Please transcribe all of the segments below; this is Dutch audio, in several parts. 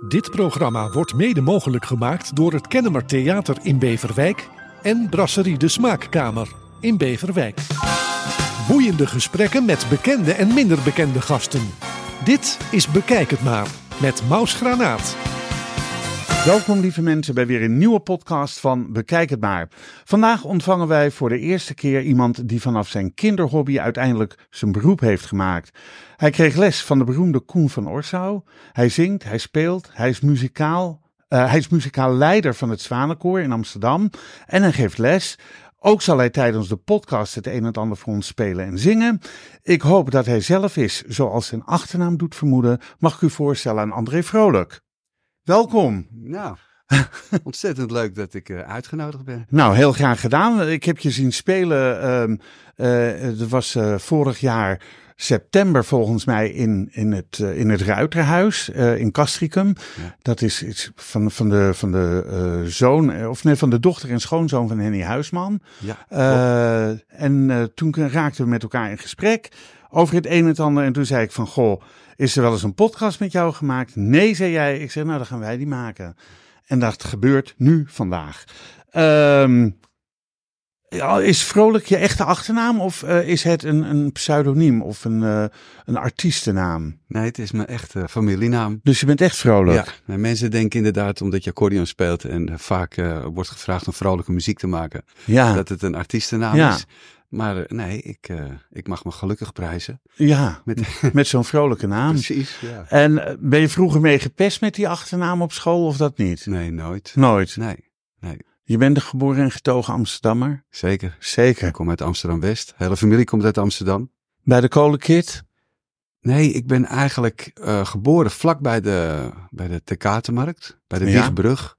Dit programma wordt mede mogelijk gemaakt door het Kennemer Theater in Beverwijk en Brasserie de Smaakkamer in Beverwijk. Boeiende gesprekken met bekende en minder bekende gasten. Dit is Bekijk het maar met Maus Granaat. Welkom lieve mensen bij weer een nieuwe podcast van Bekijk het maar. Vandaag ontvangen wij voor de eerste keer iemand die vanaf zijn kinderhobby uiteindelijk zijn beroep heeft gemaakt. Hij kreeg les van de beroemde Koen van Orsau. Hij zingt, hij speelt, hij is muzikaal. eh, hij is muzikaal leider van het Zwanenkoor in Amsterdam en hij geeft les. Ook zal hij tijdens de podcast het een en ander voor ons spelen en zingen. Ik hoop dat hij zelf is, zoals zijn achternaam doet vermoeden, mag ik u voorstellen aan André Vrolijk. Welkom. Nou, ontzettend leuk dat ik eh, uitgenodigd ben. Nou, heel graag gedaan. Ik heb je zien spelen. ehm eh, het was eh, vorig jaar september volgens mij in, in, het, eh, in het Ruiterhuis eh, in Castricum. Ja. Dat is iets van, van de, van de eh, zoon, eh, of nee, van de dochter en schoonzoon van Henny Huisman. Ja, Eh, en eh, toen raakten we met elkaar in gesprek over het een en het ander. En toen zei ik van, goh, is er wel eens een podcast met jou gemaakt? Nee, zei jij. Ik zeg, nou, dan gaan wij die maken. En dat gebeurt nu vandaag. Ehm, ja, is Vrolijk je echte achternaam of eh, is het een, een pseudoniem of een, eh, een artiestennaam? nee, het is mijn echte familienaam. Dus je bent echt vrolijk? Ja, mensen denken inderdaad omdat je accordeon speelt en vaak eh, wordt gevraagd om vrolijke muziek te maken, Ja, dat het een artiestennaam Ja. is. Maar eh, nee, ik, eh, ik mag me gelukkig prijzen. ja. Met, met zo'n vrolijke naam. precies, ja. En eh, ben je vroeger mee gepest met die achternaam op school of dat niet? Nee, nooit. Nooit. Nee, Je bent een geboren en getogen Amsterdammer? zeker. Zeker. Ik kom uit Amsterdam-West. De hele familie komt uit Amsterdam. Bij de kolenkit? Nee, ik ben eigenlijk geboren vlak bij de, bij de Tekatenmarkt, bij de Ja.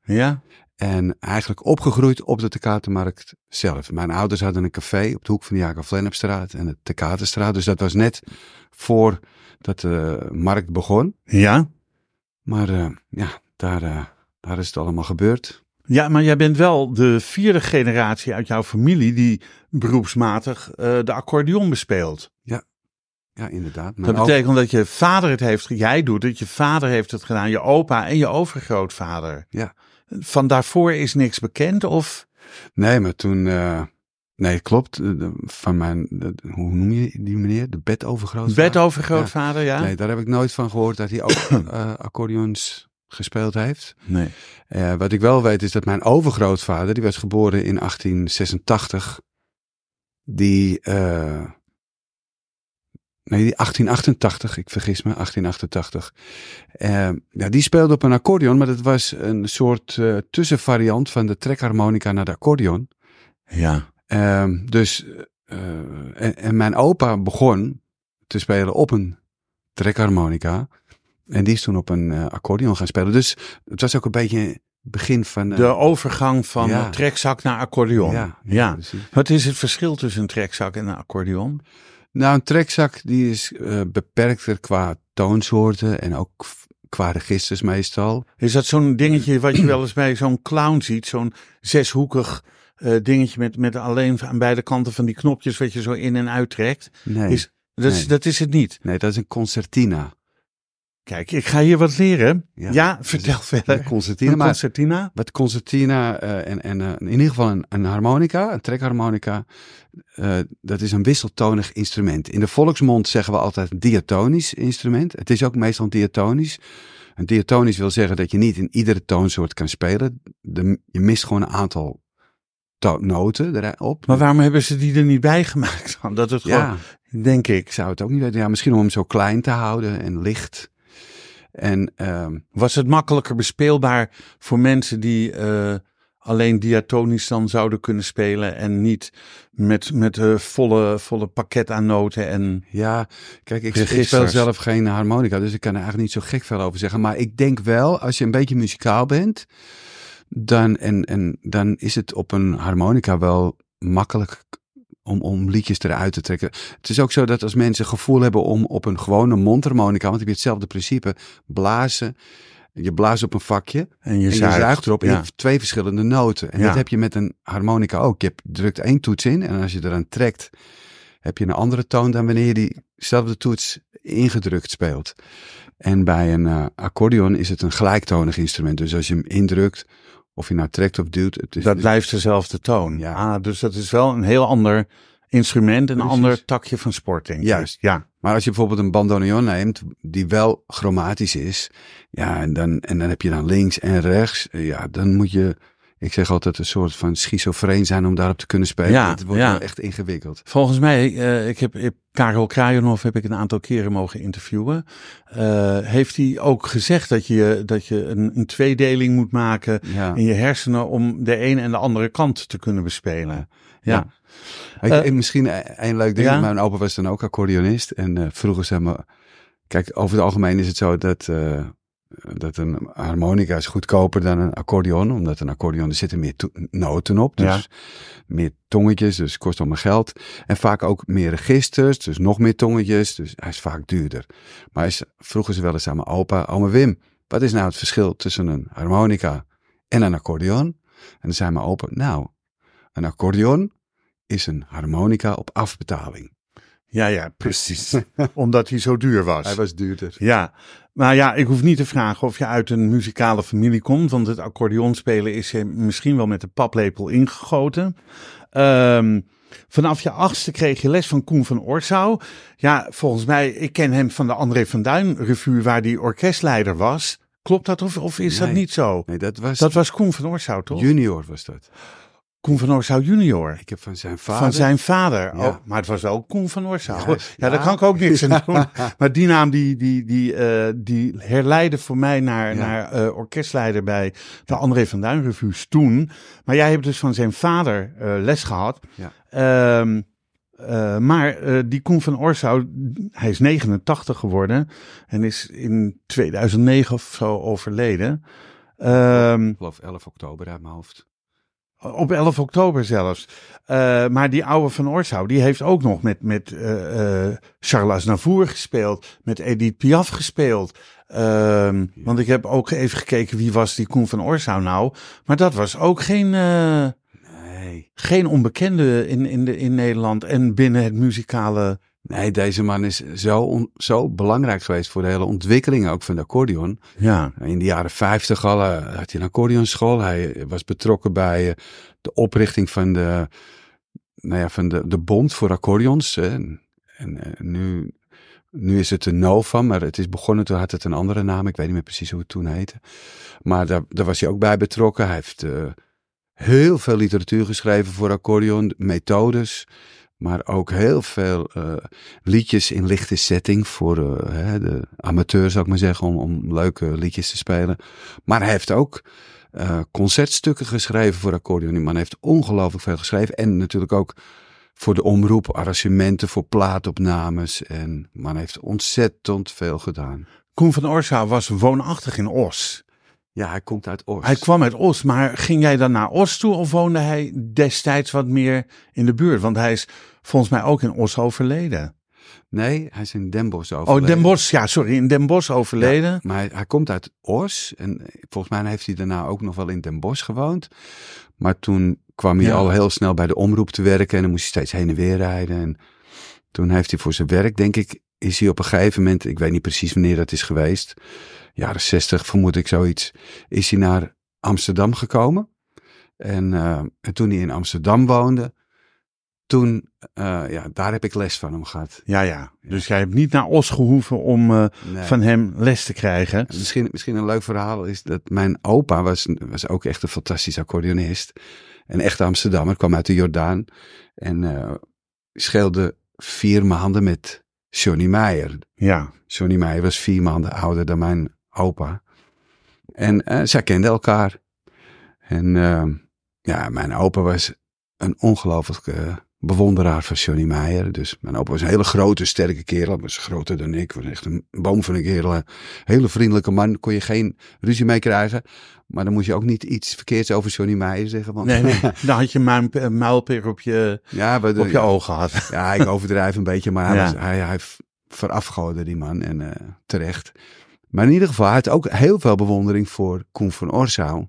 Ja. En eigenlijk opgegroeid op de Tekatenmarkt zelf. Mijn ouders hadden een café op de hoek van de Jacob Lennepstraat en de Tekatenstraat. Dus dat was net voor dat de markt begon. Ja? Maar eh, ja, daar, eh, daar is het allemaal gebeurd. Ja, maar jij bent wel de vierde generatie uit jouw familie die beroepsmatig eh, de accordeon bespeelt. Ja, inderdaad. Mijn Dat betekent dat je vader het heeft, jij doet het, je vader heeft het gedaan, je opa en je overgrootvader. Ja. Van daarvoor is niks bekend of? Nee, maar toen... eh, nee, klopt. eh, Van mijn... hoe noem je die meneer? De bedovergrootvader? Bedovergrootvader, ja? Nee, daar heb ik nooit van gehoord dat hij ook eh, accordeons gespeeld heeft. Nee. Wat ik wel weet is dat mijn overgrootvader, die was geboren in 1886, die, nee, die 1888, ik vergis me, 1888. Eh, ja, die speelde op een accordeon, maar dat was een soort eh, tussenvariant van de trekharmonica naar de accordeon. Ja. Ehm, dus, eh, en, en mijn opa begon te spelen op een trekharmonica. En die is toen op een eh, accordeon gaan spelen. Dus het was ook een beetje het begin van... De overgang van Ja. trekzak naar accordeon. Ja, ja. Wat is het verschil tussen een trekzak en een accordeon? Nou, een trekzak die is eh, beperkter qua toonsoorten en ook qua registers meestal. Is dat zo'n dingetje wat je wel eens bij zo'n clown ziet? Zo'n zeshoekig eh, dingetje met, met alleen aan beide kanten van die knopjes wat je zo in en uittrekt? Nee, Is, dat, is, dat is het niet. nee dat is een concertina. Kijk, ik ga hier wat leren. Ja, Ja, vertel verder. concertina, Een concertina? Wat concertina eh, en, en eh, in ieder geval een, een harmonica, een trekharmonica, eh, dat is een wisseltonig instrument. In de volksmond zeggen we altijd een diatonisch instrument. Het is ook meestal diatonisch. Een diatonisch wil zeggen dat je niet in iedere toonsoort kan spelen. De, je mist gewoon een aantal noten erop. Maar waarom hebben ze die er niet bij gemaakt? dan? Dat het gewoon, ja, denk ik. ik zou het ook niet weten. Ja, misschien om hem zo klein te houden en licht. En ehm, Was het makkelijker bespeelbaar voor mensen die eh, alleen diatonisch dan zouden kunnen spelen en niet met, met een volle, volle pakket aan noten en... Ja, kijk, ik, ik speel zelf geen harmonica, dus ik kan er eigenlijk niet zo gek veel over zeggen. Maar ik denk wel, als je een beetje muzikaal bent, dan, en, en, dan is het op een harmonica wel makkelijk om, om liedjes eruit te trekken. Het is ook zo dat als mensen gevoel hebben om op een gewone mondharmonica, want heb je hetzelfde principe, blazen. Je blaast op een vakje En je en je zuigt, erop ja. hebt twee verschillende noten. En Ja. dat heb je met een harmonica ook. Je drukt één toets in en als je eraan trekt, heb je een andere toon dan wanneer je diezelfde toets ingedrukt speelt. En bij een uh, accordeon is het een gelijktonig instrument. Dus als je hem indrukt, of je nou trekt of duwt. Het is, dat blijft dezelfde toon. Ja. Ah, dus dat is wel een heel ander instrument, een ander takje van sport, denk ik. Juist. Ja. Maar als je bijvoorbeeld een bandoneon neemt, die wel chromatisch is, ja, en dan, en dan heb je dan links en rechts, ja, dan moet je ik zeg altijd een soort van schizofreen zijn om daarop te kunnen spelen. Ja, het wordt wel echt ingewikkeld. Volgens mij, uh, ik heb, ik, Karel Krajonov heb ik een aantal keren mogen interviewen. Uh, heeft hij ook gezegd dat je, dat je een, een tweedeling moet maken in je hersenen om de ene en de andere kant te kunnen bespelen. Ja. Uh, misschien een leuk ding. Mijn opa was dan ook accordeonist. En vroeger zei me, kijk, over het algemeen is het zo dat dat een harmonica is goedkoper dan een accordeon, omdat een accordeon er zitten meer noten op, dus meer tongetjes, dus kost allemaal geld. En vaak ook meer registers, dus nog meer tongetjes, dus hij is vaak duurder. Maar hij vroegen ze wel eens aan mijn opa, oma Wim, wat is nou het verschil tussen een harmonica en een accordeon? En dan zei mijn opa, nou, een accordeon is een harmonica op afbetaling. Ja, ja, precies. Omdat hij zo duur was. Hij was duurder. Ja, maar ja, ik hoef niet te vragen of je uit een muzikale familie komt, want het accordeonspelen is je misschien wel met de paplepel ingegoten. Um, vanaf je achtste kreeg je les van Koen van Orsau. Ja, volgens mij, ik ken hem van de André van Duin revue waar hij orkestleider was. Klopt dat of, of is dat niet zo? Nee, dat was... Dat was Koen van Orsau, toch? Junior was dat. Koen van Oorsouw junior. Ik heb van zijn vader. Van zijn vader. Oh, maar het was wel Koen van Oorsouw. Ja, ja, daar kan ik ook niks aan doen. maar die naam die, die, die, uh, die herleidde voor mij naar, naar uh, orkestleider bij de André van Duin revues toen. Maar jij hebt dus van zijn vader uh, les gehad. Ja. Um, maar die Koen van Oorsouw, hij is 89 geworden en is in 2009 of zo overleden. Um, ik geloof 11 oktober uit mijn hoofd. Op 11 oktober zelfs. Uh, maar die oude van Orsau, die heeft ook nog met, met uh, uh, Charles Navour gespeeld. Met Edith Piaf gespeeld. Ehm, ja. Want ik heb ook even gekeken wie was die Koen van Orsau nou. Maar dat was ook geen, nee. geen onbekende in, in, de, in Nederland en binnen het muzikale Nee, deze man is zo, zo belangrijk geweest voor de hele ontwikkeling ook van de accordeon. Ja. In de jaren 50 al uh, had hij een accordeonschool. Hij was betrokken bij uh, de oprichting van de, nou ja, van de, de bond voor accordeons. En, en uh, nu, nu is het de Nova, maar het is begonnen toen had het een andere naam. Ik weet niet meer precies hoe het toen heette. Maar daar, daar was hij ook bij betrokken. Hij heeft heel veel literatuur geschreven voor accordeon, methodes. Maar ook heel veel uh, liedjes in lichte setting voor uh, de amateur, zou ik maar zeggen, om, om leuke liedjes te spelen. Maar hij heeft ook uh, concertstukken geschreven voor accordeon. Man heeft ongelooflijk veel geschreven. En natuurlijk ook voor de omroep, arrangementen voor plaatopnames. En man heeft ontzettend veel gedaan. Koen van Orsau was woonachtig in Os. Ja, hij komt uit Os. Hij kwam uit Os, maar ging jij dan naar Os toe of woonde hij destijds wat meer in de buurt? Want hij is volgens mij ook in Os overleden. Nee, hij is in Den Bosch overleden. Oh, Den Bosch, ja, sorry, in Den Bosch overleden. Ja, maar hij, hij, komt uit Os en volgens mij heeft hij daarna ook nog wel in Den Bosch gewoond. Maar toen kwam hij ja. al heel snel bij de omroep te werken en dan moest hij steeds heen en weer rijden. En toen heeft hij voor zijn werk, denk ik, is hij op een gegeven moment, ik weet niet precies wanneer dat is geweest, jaren 60 vermoed ik zoiets, is hij naar Amsterdam gekomen. En, uh, en toen hij in Amsterdam woonde, toen, uh, ja, daar heb ik les van hem gehad. Ja, ja. Dus jij hebt niet naar Os gehoeven om uh, nee. van hem les te krijgen. Misschien, misschien een leuk verhaal is dat mijn opa was, was ook echt een fantastisch accordeonist. Een echte Amsterdammer, kwam uit de Jordaan. En uh, scheelde vier maanden met Johnny Meijer. Ja. Johnny Meijer was vier maanden ouder dan mijn opa. En uh, zij kenden elkaar. En uh, ja, mijn opa was een ongelooflijke bewonderaar van Johnny Meijer. Dus mijn opa was een hele grote, sterke kerel. Was groter dan ik. Was echt een boom van een kerel. Hele vriendelijke man. Kon je geen ruzie mee krijgen. Maar dan moest je ook niet iets verkeerds over Johnny Meijer zeggen. Want... Nee, nee. Dan had je een eh, muilpeer op je, ja, op je ja, ogen gehad. Ja, ik overdrijf een beetje. Maar hij, was, hij, die man. En uh, terecht. Maar in ieder geval, hij had ook heel veel bewondering voor Koen van Orsau.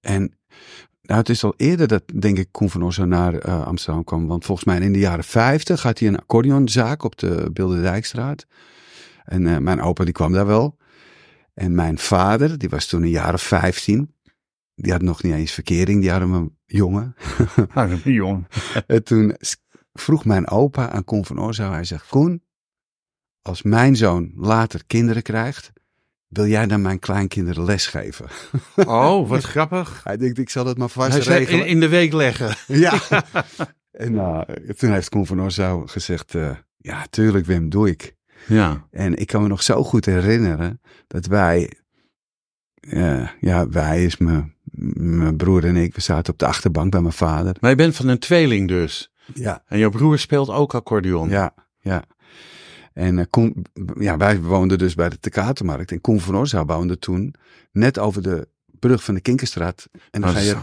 En Nou, het is al eerder dat, denk ik, Koen van Osso naar eh, Amsterdam kwam. Want volgens mij in de jaren 50 had hij een accordeonzaak op de Bilderdijkstraat. En eh, mijn opa die kwam daar wel. En mijn vader, die was toen een jaar of 15. Die had nog niet eens verkering, die hadden een jongen. Arme jong. En toen vroeg mijn opa aan Koen van Oorzaal. Hij zegt, Koen, als mijn zoon later kinderen krijgt, wil jij dan mijn kleinkinderen lesgeven? Oh, wat grappig. Hij denkt, ik zal het maar vast Hij regelen. in, in de week leggen. Ja. en nou, toen heeft Koen van Oorzaal gezegd, eh, ja, tuurlijk Wim, doe ik. Ja. En ik kan me nog zo goed herinneren dat wij, eh, ja, wij is mijn, mijn broer en ik, we zaten op de achterbank bij mijn vader. Maar je bent van een tweeling dus. Ja, En jouw broer speelt ook accordeon. ja, ja. En eh, ja, wij woonden dus bij de Tekatenmarkt. En Koen van woonde toen net over de brug van de Kinkerstraat. En dan Dat ga is je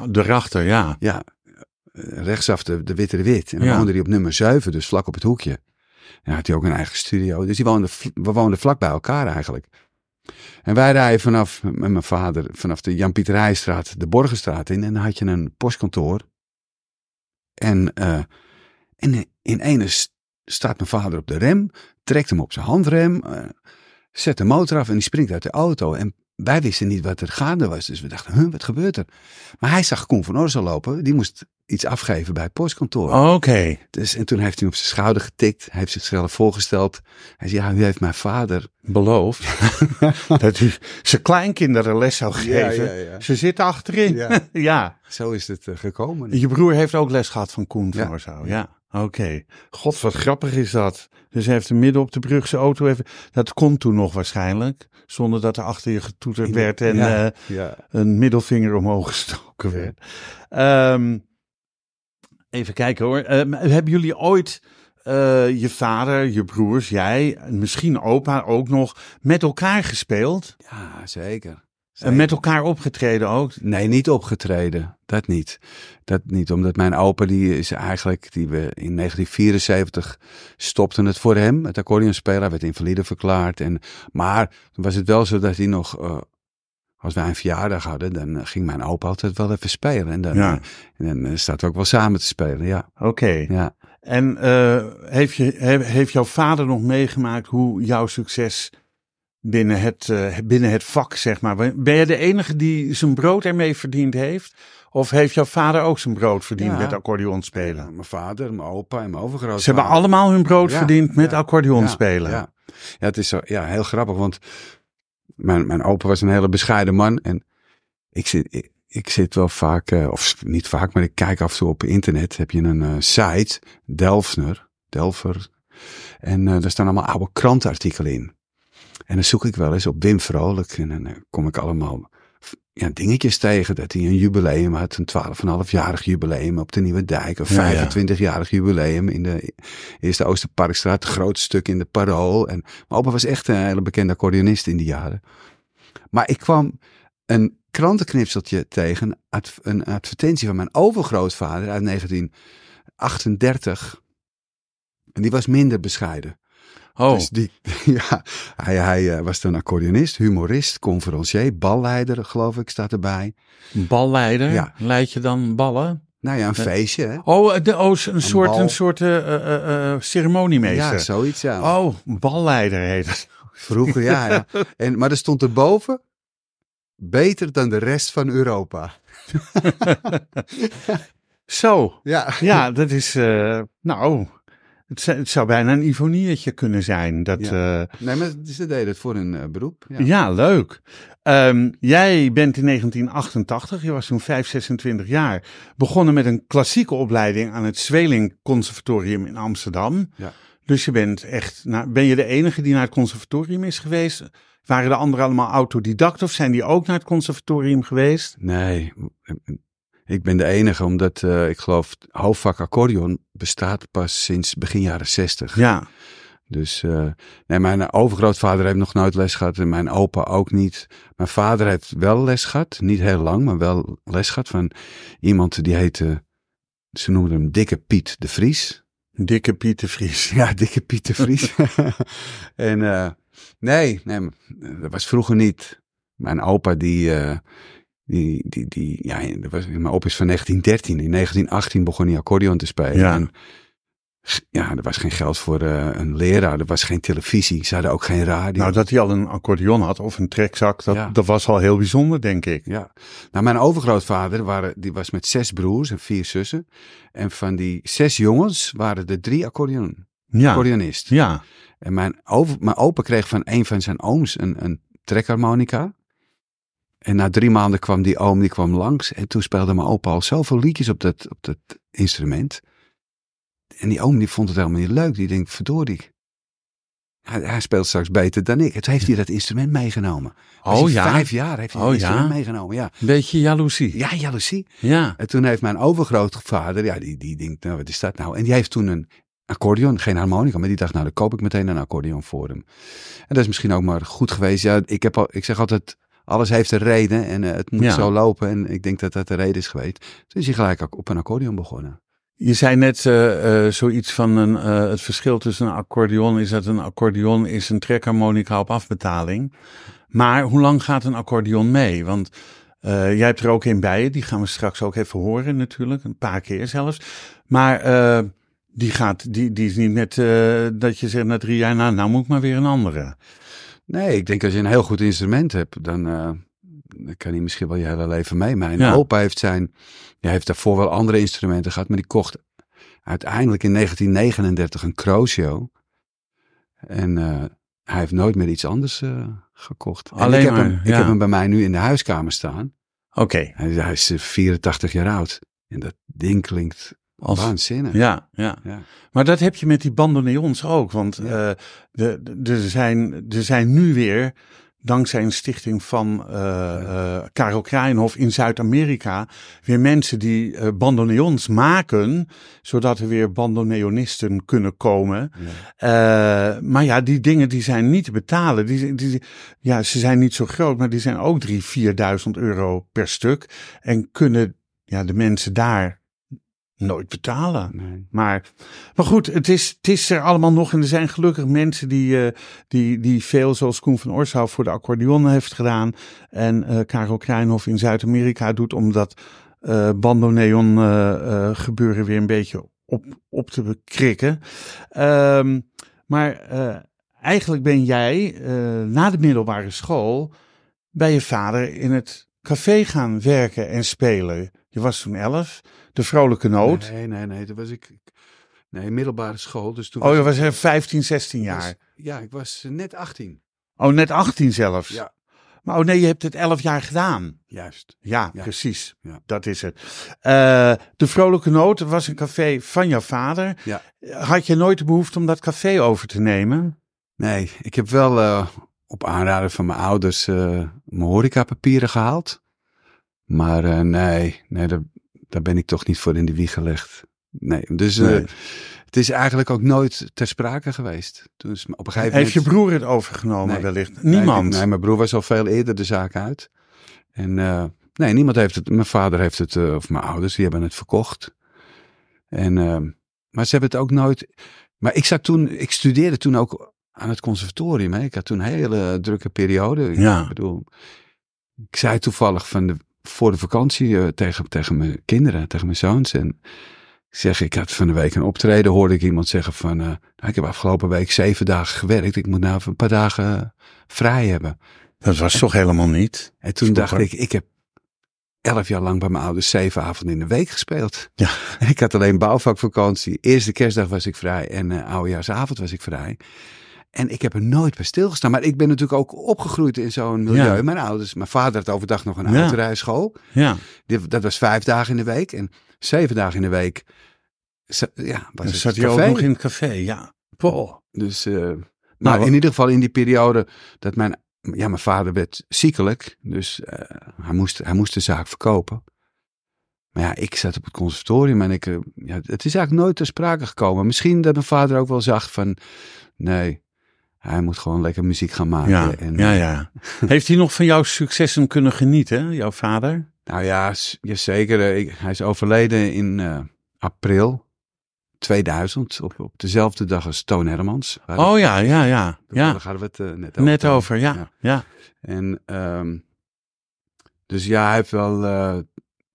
ja. ja, eh, rechtsaf de, de Witte de Wit. En dan Ja. woonde hij op nummer 7, dus vlak op het hoekje. En had hij ook een eigen studio. Dus die woonden, vl- we woonden vlak bij elkaar eigenlijk. En wij rijden vanaf, met mijn vader, vanaf de Jan-Pieter Heijstraat de Borgenstraat in. En dan had je een postkantoor. En, eh en in ene st- staat mijn vader op de rem, trekt hem op zijn handrem, eh, zet de motor af en die springt uit de auto. En wij wisten niet wat er gaande was. Dus we dachten, huh, wat gebeurt er? Maar hij zag Koen van Orsel lopen. Die moest iets afgeven bij het postkantoor. Oké. Dus, en toen heeft hij op zijn schouder getikt. Hij heeft zichzelf voorgesteld. Hij zei, ja, u heeft mijn vader. Beloofd. dat u zijn kleinkinderen les zou geven. ja, ja. Ze zitten achterin. Ja. Zo is het eh, gekomen. Je broer heeft ook les gehad van Koen van Oorzaal. Ja. Oké. God, wat grappig is dat. Dus hij heeft er midden op de brug zijn auto even... Dat kon toen nog waarschijnlijk. Zonder dat er achter je getoeterd werd en ja, eh, ja. een middelvinger omhoog gestoken werd. Ehm, even kijken hoor. Ehm, hebben jullie ooit eh, je vader, je broers, jij, en misschien opa ook nog, met elkaar gespeeld? ja, zeker. En met elkaar opgetreden ook? Nee, niet opgetreden. Dat niet. Dat niet, omdat mijn opa, die is eigenlijk, die we in 1974 stopten het voor hem, het accordeonspelen. Hij werd invalide verklaard. En, maar toen was het wel zo dat hij nog, eh, als wij een verjaardag hadden, dan eh, ging mijn opa altijd wel even spelen. En dan, Ja. en dan eh, staat ook wel samen te spelen, ja. Oké. ja. En eh, heeft, je, he- heeft jouw vader nog meegemaakt hoe jouw succes binnen het, eh, binnen het vak, zeg maar. Ben je de enige die zijn brood ermee verdiend heeft? Of heeft jouw vader ook zijn brood verdiend Ja. met accordeon spelen? Ja, mijn vader, mijn opa en mijn overgrootvader. Ze hebben allemaal hun brood Ja, verdiend met ja, accordeon ja. Ja. ja, het is zo, ja, heel grappig, want mijn, mijn opa was een hele bescheiden man. En ik zit, ik, ik zit wel vaak, eh, of niet vaak, maar ik kijk af en toe op internet. Heb je een eh, site, Delfsner, Delver. En daar staan allemaal oude krantenartikelen in. En dan zoek ik wel eens op Wim Vrolijk. En dan eh, kom ik allemaal ja, dingetjes tegen. Dat hij een jubileum had, een 12,5-jarig jubileum op de Nieuwe Dijk. Een Ja, ja. 25-jarig jubileum in de Eerste Oosterparkstraat. Het grootste stuk in de Parool. En mijn opa was echt een hele bekende accordeonist in die jaren. Maar ik kwam een krantenknipseltje tegen. Een advertentie van mijn overgrootvader uit 1938. En die was minder bescheiden. Oh, Dus die, ja, hij, hij eh, was dan accordeonist, humorist, conferencier, balleider, geloof ik, staat erbij. balleider. Ja. Leid je dan ballen? Nou ja, een feestje, hè? Oh, de, oh een, soort, bal. een soort eh, eh, eh, eh, ceremoniemeester. Ja, zoiets, ja. Oh, balleider heet het. Vroeger, ja, ja. En, maar er stond erboven, beter dan de rest van Europa. Zo, Ja, ja, dat is, eh, nou, het, zou- het zou bijna een Ivoniertje kunnen zijn. Dat, ja. nee, maar ze deden het voor hun eh, beroep. Ja. ja. leuk. Ehm, jij bent in 1988, je was toen 5, 26 jaar, begonnen met een klassieke opleiding aan het Zweling Conservatorium in Amsterdam. Ja. Dus je bent echt, nou, ben je de enige die naar het conservatorium is geweest? Waren de anderen allemaal autodidact of zijn die ook naar het conservatorium geweest? Nee, ik ben de enige, omdat eh, ik geloof, hoofdvak accordeon bestaat pas sinds begin jaren 60. Ja, Dus eh, nee, mijn overgrootvader heeft nog nooit les gehad en mijn opa ook niet. Mijn vader heeft wel les gehad, niet heel lang, maar wel les gehad van iemand die heette, ze noemden hem Dikke Piet de Vries. dikke Pieter Vries. Ja, Dikke Piet de Vries. en eh, nee, nee, dat was vroeger niet. Mijn opa die, Die, die, die, ja, dat was, mijn op is van 1913. In 1918 begon hij accordeon te spelen. Ja. En, ja, er was geen geld voor eh, een leraar. Er was geen televisie. Ze hadden ook geen radio. Nou, dat hij al een accordeon had of een trekzak, dat, Ja. dat was al heel bijzonder, denk ik. Ja. Nou, mijn overgrootvader waren, die was met zes broers en vier zussen. En van die zes jongens waren er drie accordeon, Ja, accordeonist. ja. En mijn, over, mijn opa kreeg van een van zijn ooms een, een trekharmonica. En na drie maanden kwam die oom die kwam langs. En toen speelde mijn opa al zoveel liedjes op dat, op dat instrument. En die oom die vond het helemaal niet leuk. Die denkt, verdorie. Hij, hij speelt straks beter dan ik. En toen heeft hij dat instrument meegenomen. Oh ja, Vijf jaar heeft hij Oh dat ja? instrument meegenomen. Ja. een beetje jaloezie. ja, jaloezie. Ja, En toen heeft mijn overgrootvader, ja, die, die denkt, nou, wat is dat nou? En die heeft toen een accordeon, geen harmonica, maar die dacht, nou, dan koop ik meteen een accordeon voor hem. En dat is misschien ook maar goed geweest. Ja, ik, heb al, ik zeg altijd, alles heeft een reden en eh, het moet Ja. zo lopen. En ik denk dat dat de reden is geweest. Toen is hij gelijk ook op een accordeon begonnen. Je zei net eh, eh, zoiets van een, het verschil tussen een accordeon is dat een accordeon is een trekharmonica op afbetaling. Maar hoe lang gaat een accordeon mee? Want jij hebt er ook een bij, die gaan we straks ook even horen natuurlijk, een paar keer zelfs. Maar die, gaat, die, die is niet net dat je zegt na drie jaar, nou, nou moet ik maar weer een andere. Nee, ik denk als je een heel goed instrument hebt, dan, eh, dan kan hij misschien wel je hele leven mee. Mijn Ja. opa heeft zijn, hij heeft daarvoor wel andere instrumenten gehad, maar die kocht uiteindelijk in 1939 een Crosio. En eh, hij heeft nooit meer iets anders eh, gekocht. En Alleen ik heb, maar, hem, ik ja. heb hem bij mij nu in de huiskamer staan. Oké, Hij, hij is eh, 84 jaar oud. En dat ding klinkt als, waanzinnig. ja, ja. Ja. Maar dat heb je met die bandoneons ook. Want Ja. eh, de, de, er, zijn, er zijn nu weer, dankzij een stichting van eh eh, Karel Kraaienhof in Zuid-Amerika, weer mensen die bandoneons maken, zodat er weer bandoneonisten kunnen komen. Ja. Maar ja, die dingen die zijn niet te betalen. Die, die, ja, ze zijn niet zo groot, maar die zijn ook 3.000, 4.000 euro per stuk. En kunnen ja, de mensen daar nooit betalen. Nee. Maar, maar goed, het is, het is er allemaal nog. En er zijn gelukkig mensen die, eh, die, die veel, zoals Koen van Orshout, voor de accordeon heeft gedaan. En eh Karel Krijnhof in Zuid-Amerika doet om dat eh bandoneon gebeuren weer een beetje op, op te bekrikken. Ehm, maar eigenlijk ben jij na de middelbare school bij je vader in het café gaan werken en spelen. Je was toen elf, de vrolijke noot. Nee, nee, nee. Toen was ik. Nee, middelbare school. Dus toen Oh, je was er 15, 16 was- jaar. ja, ik was eh, net 18. Oh, net 18 zelfs. Ja. Maar oh nee, je hebt het 11 jaar gedaan. Juist. Ja, Ja. precies. Ja. Dat is het. Eh, de Vrolijke Noot was een café van jouw vader. Ja. Had je nooit de behoefte om dat café over te nemen? Nee, ik heb wel eh, op aanraden van mijn ouders eh, mijn horecapapieren gehaald. Maar eh, nee, nee daar, daar ben ik toch niet voor in de wieg gelegd. Nee, dus eh, Nee. het is eigenlijk ook nooit ter sprake geweest. Toen is op een gegeven Heeft je broer het overgenomen Nee. wellicht? Niemand? Nee, mijn broer was al veel eerder de zaak uit. En nee, niemand heeft het. Mijn vader heeft het, of mijn ouders, die hebben het verkocht. En, maar ze hebben het ook nooit. Maar ik zat toen, ik studeerde toen ook aan het conservatorium. Hè. Ik had toen een hele drukke periode. Ik Ja. bedoel, ik zei toevallig van de, voor de vakantie eh, tegen, tegen mijn kinderen, tegen mijn zoons. En ik zeg, ik had van de week een optreden, hoorde ik iemand zeggen van, eh, nou, ik heb afgelopen week zeven dagen gewerkt. Ik moet nou een paar dagen eh, vrij hebben. Dat was toch helemaal niet? En toen dacht ik, ik heb elf jaar lang bij mijn ouders zeven avonden in de week gespeeld. Ja. En ik had alleen bouwvakvakantie. Eerste kerstdag was ik vrij en eh oudejaarsavond was ik vrij. En ik heb er nooit bij stilgestaan. Maar ik ben natuurlijk ook opgegroeid in zo'n milieu. Ja. Mijn ouders, mijn vader had overdag nog een Ja. autorijschool. Ja. Die- Dat was vijf dagen in de week. En zeven dagen in de week ja, was Dan het zat hij ook nog in het café, ja. Poh. Dus, eh, Nou, maar in ieder geval in die periode dat mijn, ja, mijn vader werd ziekelijk. Dus eh, hij, moest, hij moest de zaak verkopen. Maar ja, ik zat op het conservatorium en ik, eh, ja, het is eigenlijk nooit ter sprake gekomen. Misschien dat mijn vader ook wel zag van, nee, hij moet gewoon lekker muziek gaan maken. Ja, en, ja, ja. Heeft hij nog van jouw successen kunnen genieten, jouw vader? Nou ja, zeker. eh, ik- hij is overleden in eh, april 2000, op, op dezelfde dag als Toon Hermans. Oh ja, ja, ja. Daar ja. hadden we het eh, net over. Net over, ja. Ja. ja. En ehm, Dus ja, hij heeft wel. eh,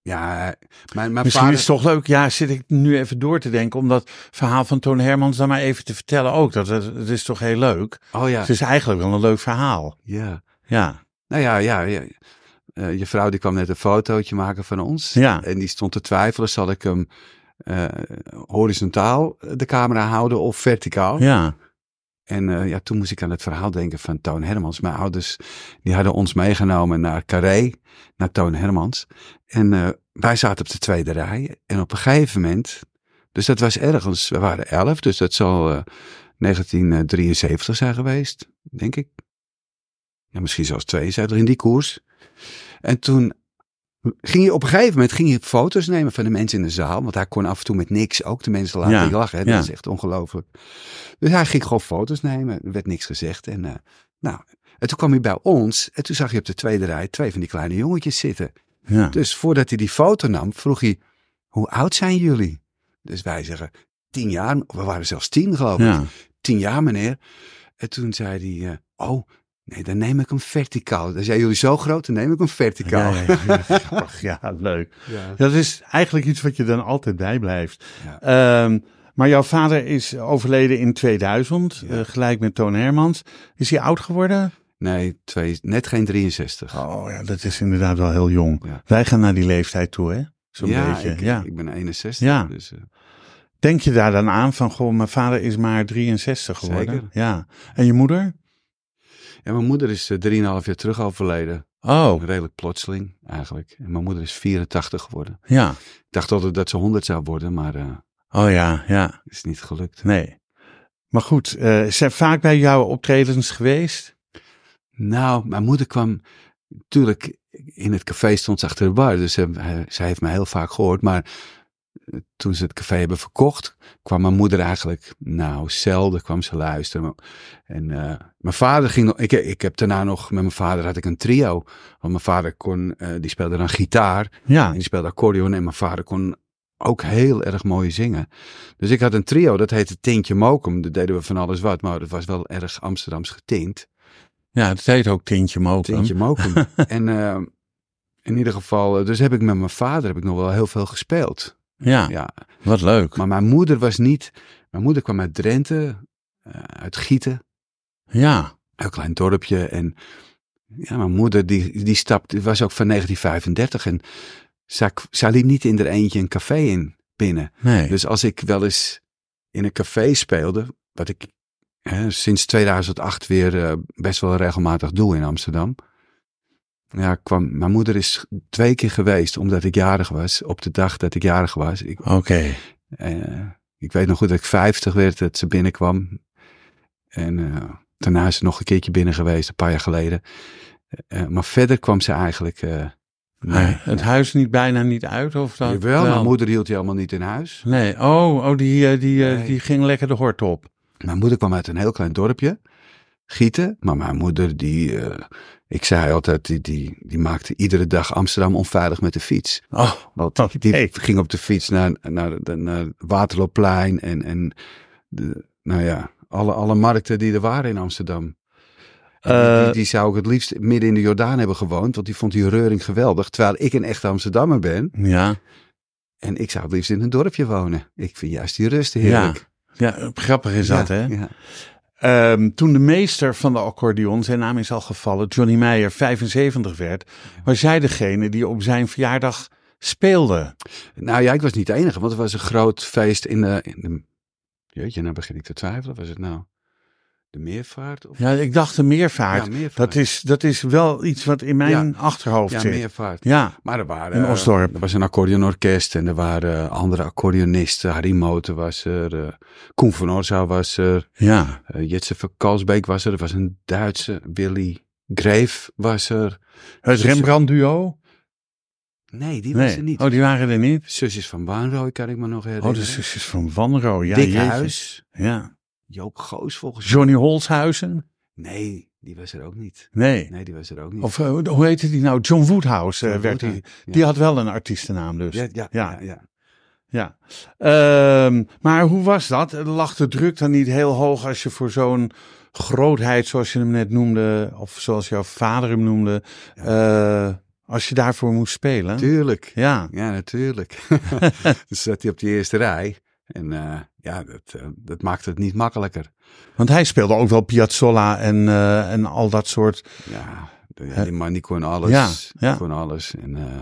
ja, mijn, mijn Misschien vader. is het toch leuk, ja, zit ik nu even door te denken, om dat verhaal van Toon Hermans dan maar even te vertellen ook. Dat, het is toch heel leuk. Oh ja. Het is eigenlijk wel een leuk verhaal. ja. Ja, Nou ja, ja. ja. Eh, je vrouw die kwam net een fotootje maken van ons. Ja. En die stond te twijfelen: zal ik hem eh, horizontaal de camera houden of verticaal? ja, En eh, ja, toen moest ik aan het verhaal denken van Toon Hermans. Mijn ouders die hadden ons meegenomen naar Carré, naar Toon Hermans. En eh, wij zaten op de tweede rij. En op een gegeven moment, dus dat was ergens, we waren elf, dus dat zal eh, 1973 zijn geweest, denk ik. Ja, misschien zelfs 72 in die koers. En toen ging je op een gegeven moment ging je foto's nemen van de mensen in de zaal. Want hij kon af en toe met niks ook de mensen laten Ja, lachen. Hè? ja. Dat is echt ongelooflijk. Dus hij ging gewoon foto's nemen. Er werd niks gezegd. En, eh, nou, en toen kwam hij bij ons. En toen zag je op de tweede rij twee van die kleine jongetjes zitten. ja. Dus voordat hij die foto nam, vroeg hij: Hoe oud zijn jullie? Dus wij zeggen: Tien jaar. We waren zelfs tien, geloof ik. Tien jaar, meneer. En toen zei hij: eh, Oh, nee, dan neem ik hem verticaal. Dan zijn jullie zo groot, dan neem ik hem verticaal. Ja, ja, ja, leuk. Dat is eigenlijk iets wat je dan altijd bijblijft. Ehm, maar jouw vader is overleden in 2000, Ja. eh, gelijk met Toon Hermans. Is hij oud geworden? Nee, twee, net geen 63. Oh ja, dat is inderdaad wel heel jong. Wij gaan naar die leeftijd toe, hè? Zo'n beetje. ik, ja. ik ben 61. Ja. Dus, eh, Denk je daar dan aan van, goh, mijn vader is maar 63 geworden? Zeker. Ja. En je moeder? Ja, mijn moeder is eh, 3,5 jaar terug overleden. Oh, Redelijk plotseling eigenlijk. En mijn moeder is 84 geworden. ja. Ik dacht altijd dat ze 100 zou worden, maar eh Oh ja, ja. is niet gelukt. Nee. Maar goed, eh zijn vaak bij jouw optredens geweest? Nou, mijn moeder kwam natuurlijk in het café stond ze achter de bar, dus ze, zij heeft me heel vaak gehoord. Maar eh, toen ze het café hebben verkocht, kwam mijn moeder eigenlijk, nou, zelden kwam ze luisteren. En eh, mijn vader ging nog, ik, ik heb daarna nog, met mijn vader had ik een trio. Want mijn vader kon, eh, die speelde dan gitaar Ja. en die speelde accordeon. En mijn vader kon ook heel erg mooi zingen. Dus ik had een trio, dat heette Tintje Mokum. Dat deden we van alles wat, maar dat was wel erg Amsterdams getint. Ja, het heet ook Tintje Mokum. Tintje Mokum. en eh, in ieder geval, dus heb ik met mijn vader heb ik nog wel heel veel gespeeld. Ja, Ja, wat leuk. maar mijn moeder was niet, mijn moeder kwam uit Drenthe, eh, uit Gieten, Ja, een klein dorpje. En ja, mijn moeder die, die stapte, was ook van 1935 en zij, zij liep niet in er eentje een café in binnen. nee. Dus als ik wel eens in een café speelde, wat ik hè, sinds 2008 weer eh, best wel regelmatig doe in Amsterdam. Ja, kwam, mijn moeder is twee keer geweest omdat ik jarig was. Op de dag dat ik jarig was. Ik, Oké. eh, ik weet nog goed dat ik 50 werd, dat ze binnenkwam. En eh, daarna is ze nog een keertje binnen geweest, een paar jaar geleden. Eh, maar verder kwam ze eigenlijk. Nee, het huis niet bijna niet uit of dat? Jawel, mijn moeder hield die allemaal niet in huis. Nee, oh, oh die, die, Nee. die ging lekker de hort op. Mijn moeder kwam uit een heel klein dorpje, Gieten. Maar mijn moeder, die, ik zei altijd, die, die, die maakte iedere dag Amsterdam onveilig met de fiets. Oh, Want Oké. die ging op de fiets naar, naar, naar, naar Waterloopplein en, en de, nou ja, alle, alle markten die er waren in Amsterdam. Die, Eh, die, zou ik het liefst midden in de Jordaan hebben gewoond, want die vond die reuring geweldig. Terwijl ik een echte Amsterdammer ben ja. en ik zou het liefst in een dorpje wonen. Ik vind juist die rust heerlijk. ja, grappig is dat, hè? ja. Ehm, toen de meester van de accordeon, zijn naam is al gevallen, Johnny Meijer, 75 werd, was jij degene die op zijn verjaardag speelde. Nou ja, ik was niet de enige, want er was een groot feest in de. In de jeetje, nou begin ik te twijfelen. Was het nou de meervaart? Of? Ja, ik dacht de meervaart. Ja, meervaart. Dat, is, dat is wel iets wat in mijn achterhoofd Ja, zit. meervaart. Ja, Maar er waren. In Osdorp. Er was een accordeonorkest en er waren andere accordeonisten. Harry Moten was er. eh Koen van Orzouw was er. ja. eh Jitse van Kalsbeek was er. Er was een Duitse. Willy Greef was er. Het Rembrandt-duo? Nee, die was er niet. Oh, die waren er niet? Zusjes van Baanrooy kan ik me nog herinneren. Oh, de zusjes van Wanro. Ja, jeetje. Huis. Ja. Joop Goos volgens mij. Johnny Holshuizen? Nee, die was er ook niet. Nee. Nee, die was er ook niet. Of eh, hoe heette die nou? John Woodhouse eh, John werd die. Woodhouse, ja. Die had wel een artiestennaam dus. ja, ja, ja. ja. Ehm, maar hoe was dat? Lag de druk dan niet heel hoog als je voor zo'n grootheid, zoals je hem net noemde, of zoals jouw vader hem noemde, eh, Als je daarvoor moest spelen. Tuurlijk. Ja. Ja, natuurlijk. dus zat hij op die eerste rij. En ja, dat, eh, dat maakt het niet makkelijker. Want hij speelde ook wel Piazzolla en, eh, en al dat soort. Ja, de- man die kon alles. Ja, kon alles. En eh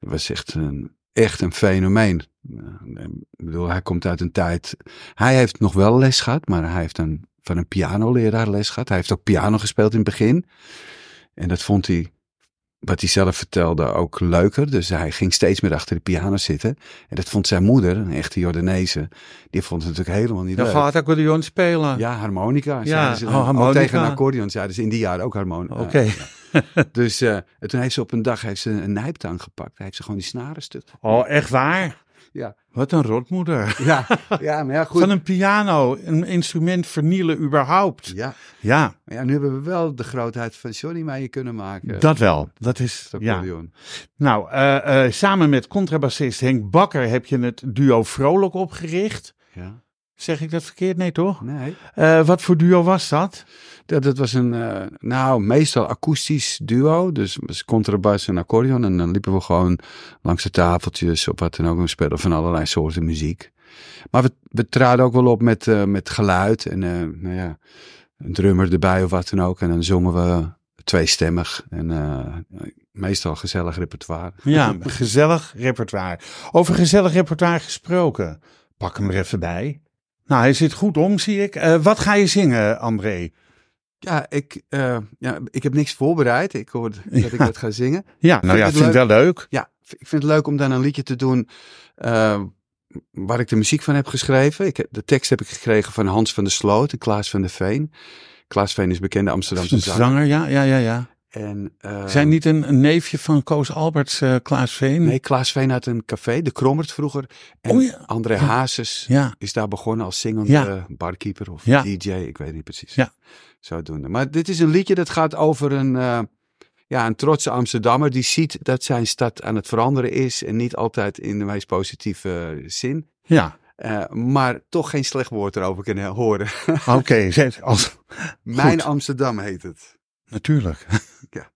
dat was echt een, echt een fenomeen. Eh, ik bedoel, hij komt uit een tijd... Hij heeft nog wel les gehad, maar hij heeft een, van een pianoleraar les gehad. Hij heeft ook piano gespeeld in het begin. En dat vond hij, wat hij zelf vertelde, ook leuker. Dus hij ging steeds meer achter de piano zitten. En dat vond zijn moeder, een echte Jordaneese, die vond het natuurlijk helemaal niet Dan leuk. gaat accordeon spelen. Ja, harmonica. Ja, ze dan. oh, Ook harmonica. tegen een accordeon zeiden ze in die jaren ook harmonica. Oké. Dus eh, en toen heeft ze op een dag heeft ze een nijptang gepakt. Hij heeft ze gewoon die snaren stuk. Oh, echt waar? Ja. Wat een rotmoeder. Ja, ja, maar ja, goed. Van een piano, een instrument vernielen überhaupt. Ja, Ja, ja, nu hebben we wel de grootheid van Johnny mee kunnen maken. dat wel. Dat is, ja. Nou, eh, eh, samen met contrabassist Henk Bakker heb je het duo Vrolijk opgericht. Ja. Zeg ik dat verkeerd? Nee, toch? Nee. Eh, wat voor duo was dat? Dat, dat was een, eh, nou, meestal akoestisch duo. Dus was contrabas en accordeon. En dan liepen we gewoon langs de tafeltjes of wat dan ook. We speelden van allerlei soorten muziek. Maar we, we traden ook wel op met, eh, met geluid. En eh, nou ja, een drummer erbij of wat dan ook. En dan zongen we tweestemmig. En meestal gezellig repertoire. Ja, gezellig repertoire. Over gezellig repertoire gesproken. Pak hem er even bij. Nou, hij zit goed om, zie ik. Wat ga je zingen, André? Ja, ik, eh, ja, ik heb niks voorbereid. Ik hoorde dat ik dat ga zingen. Ja, nou ja, het vind het wel leuk. Ja, ik vind het leuk om dan een liedje te doen eh, waar ik de muziek van heb geschreven. Ik, de tekst heb ik gekregen van Hans van der Sloot en Klaas van der Veen. Klaas Veen is bekende Amsterdamse zanger. zanger, ja, ja, ja, ja. En, eh, Zijn niet een, een neefje van Koos Alberts, eh, Klaas Veen? Nee, Klaas Veen had een café, de Krommert vroeger. En Oh ja. André Ja. Hazes Ja, is daar begonnen als zingende barkeeper of. DJ, ik weet niet precies. Ja. Zodoende. Maar dit is een liedje dat gaat over een, eh, ja, een trotse Amsterdammer die ziet dat zijn stad aan het veranderen is en niet altijd in de meest positieve zin. ja. Maar toch geen slecht woord erover kunnen horen. Oké, zet als... Mijn. Amsterdam heet het. Natuurlijk. Ik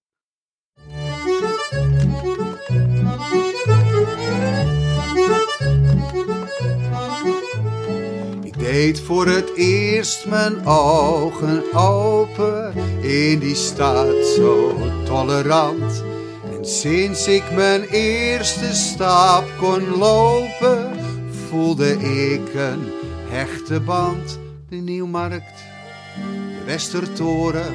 deed voor het eerst mijn ogen open in die stad zo tolerant. En sinds ik mijn eerste stap kon lopen, voelde ik een hechte band. De Nieuwmarkt, de Westertoren,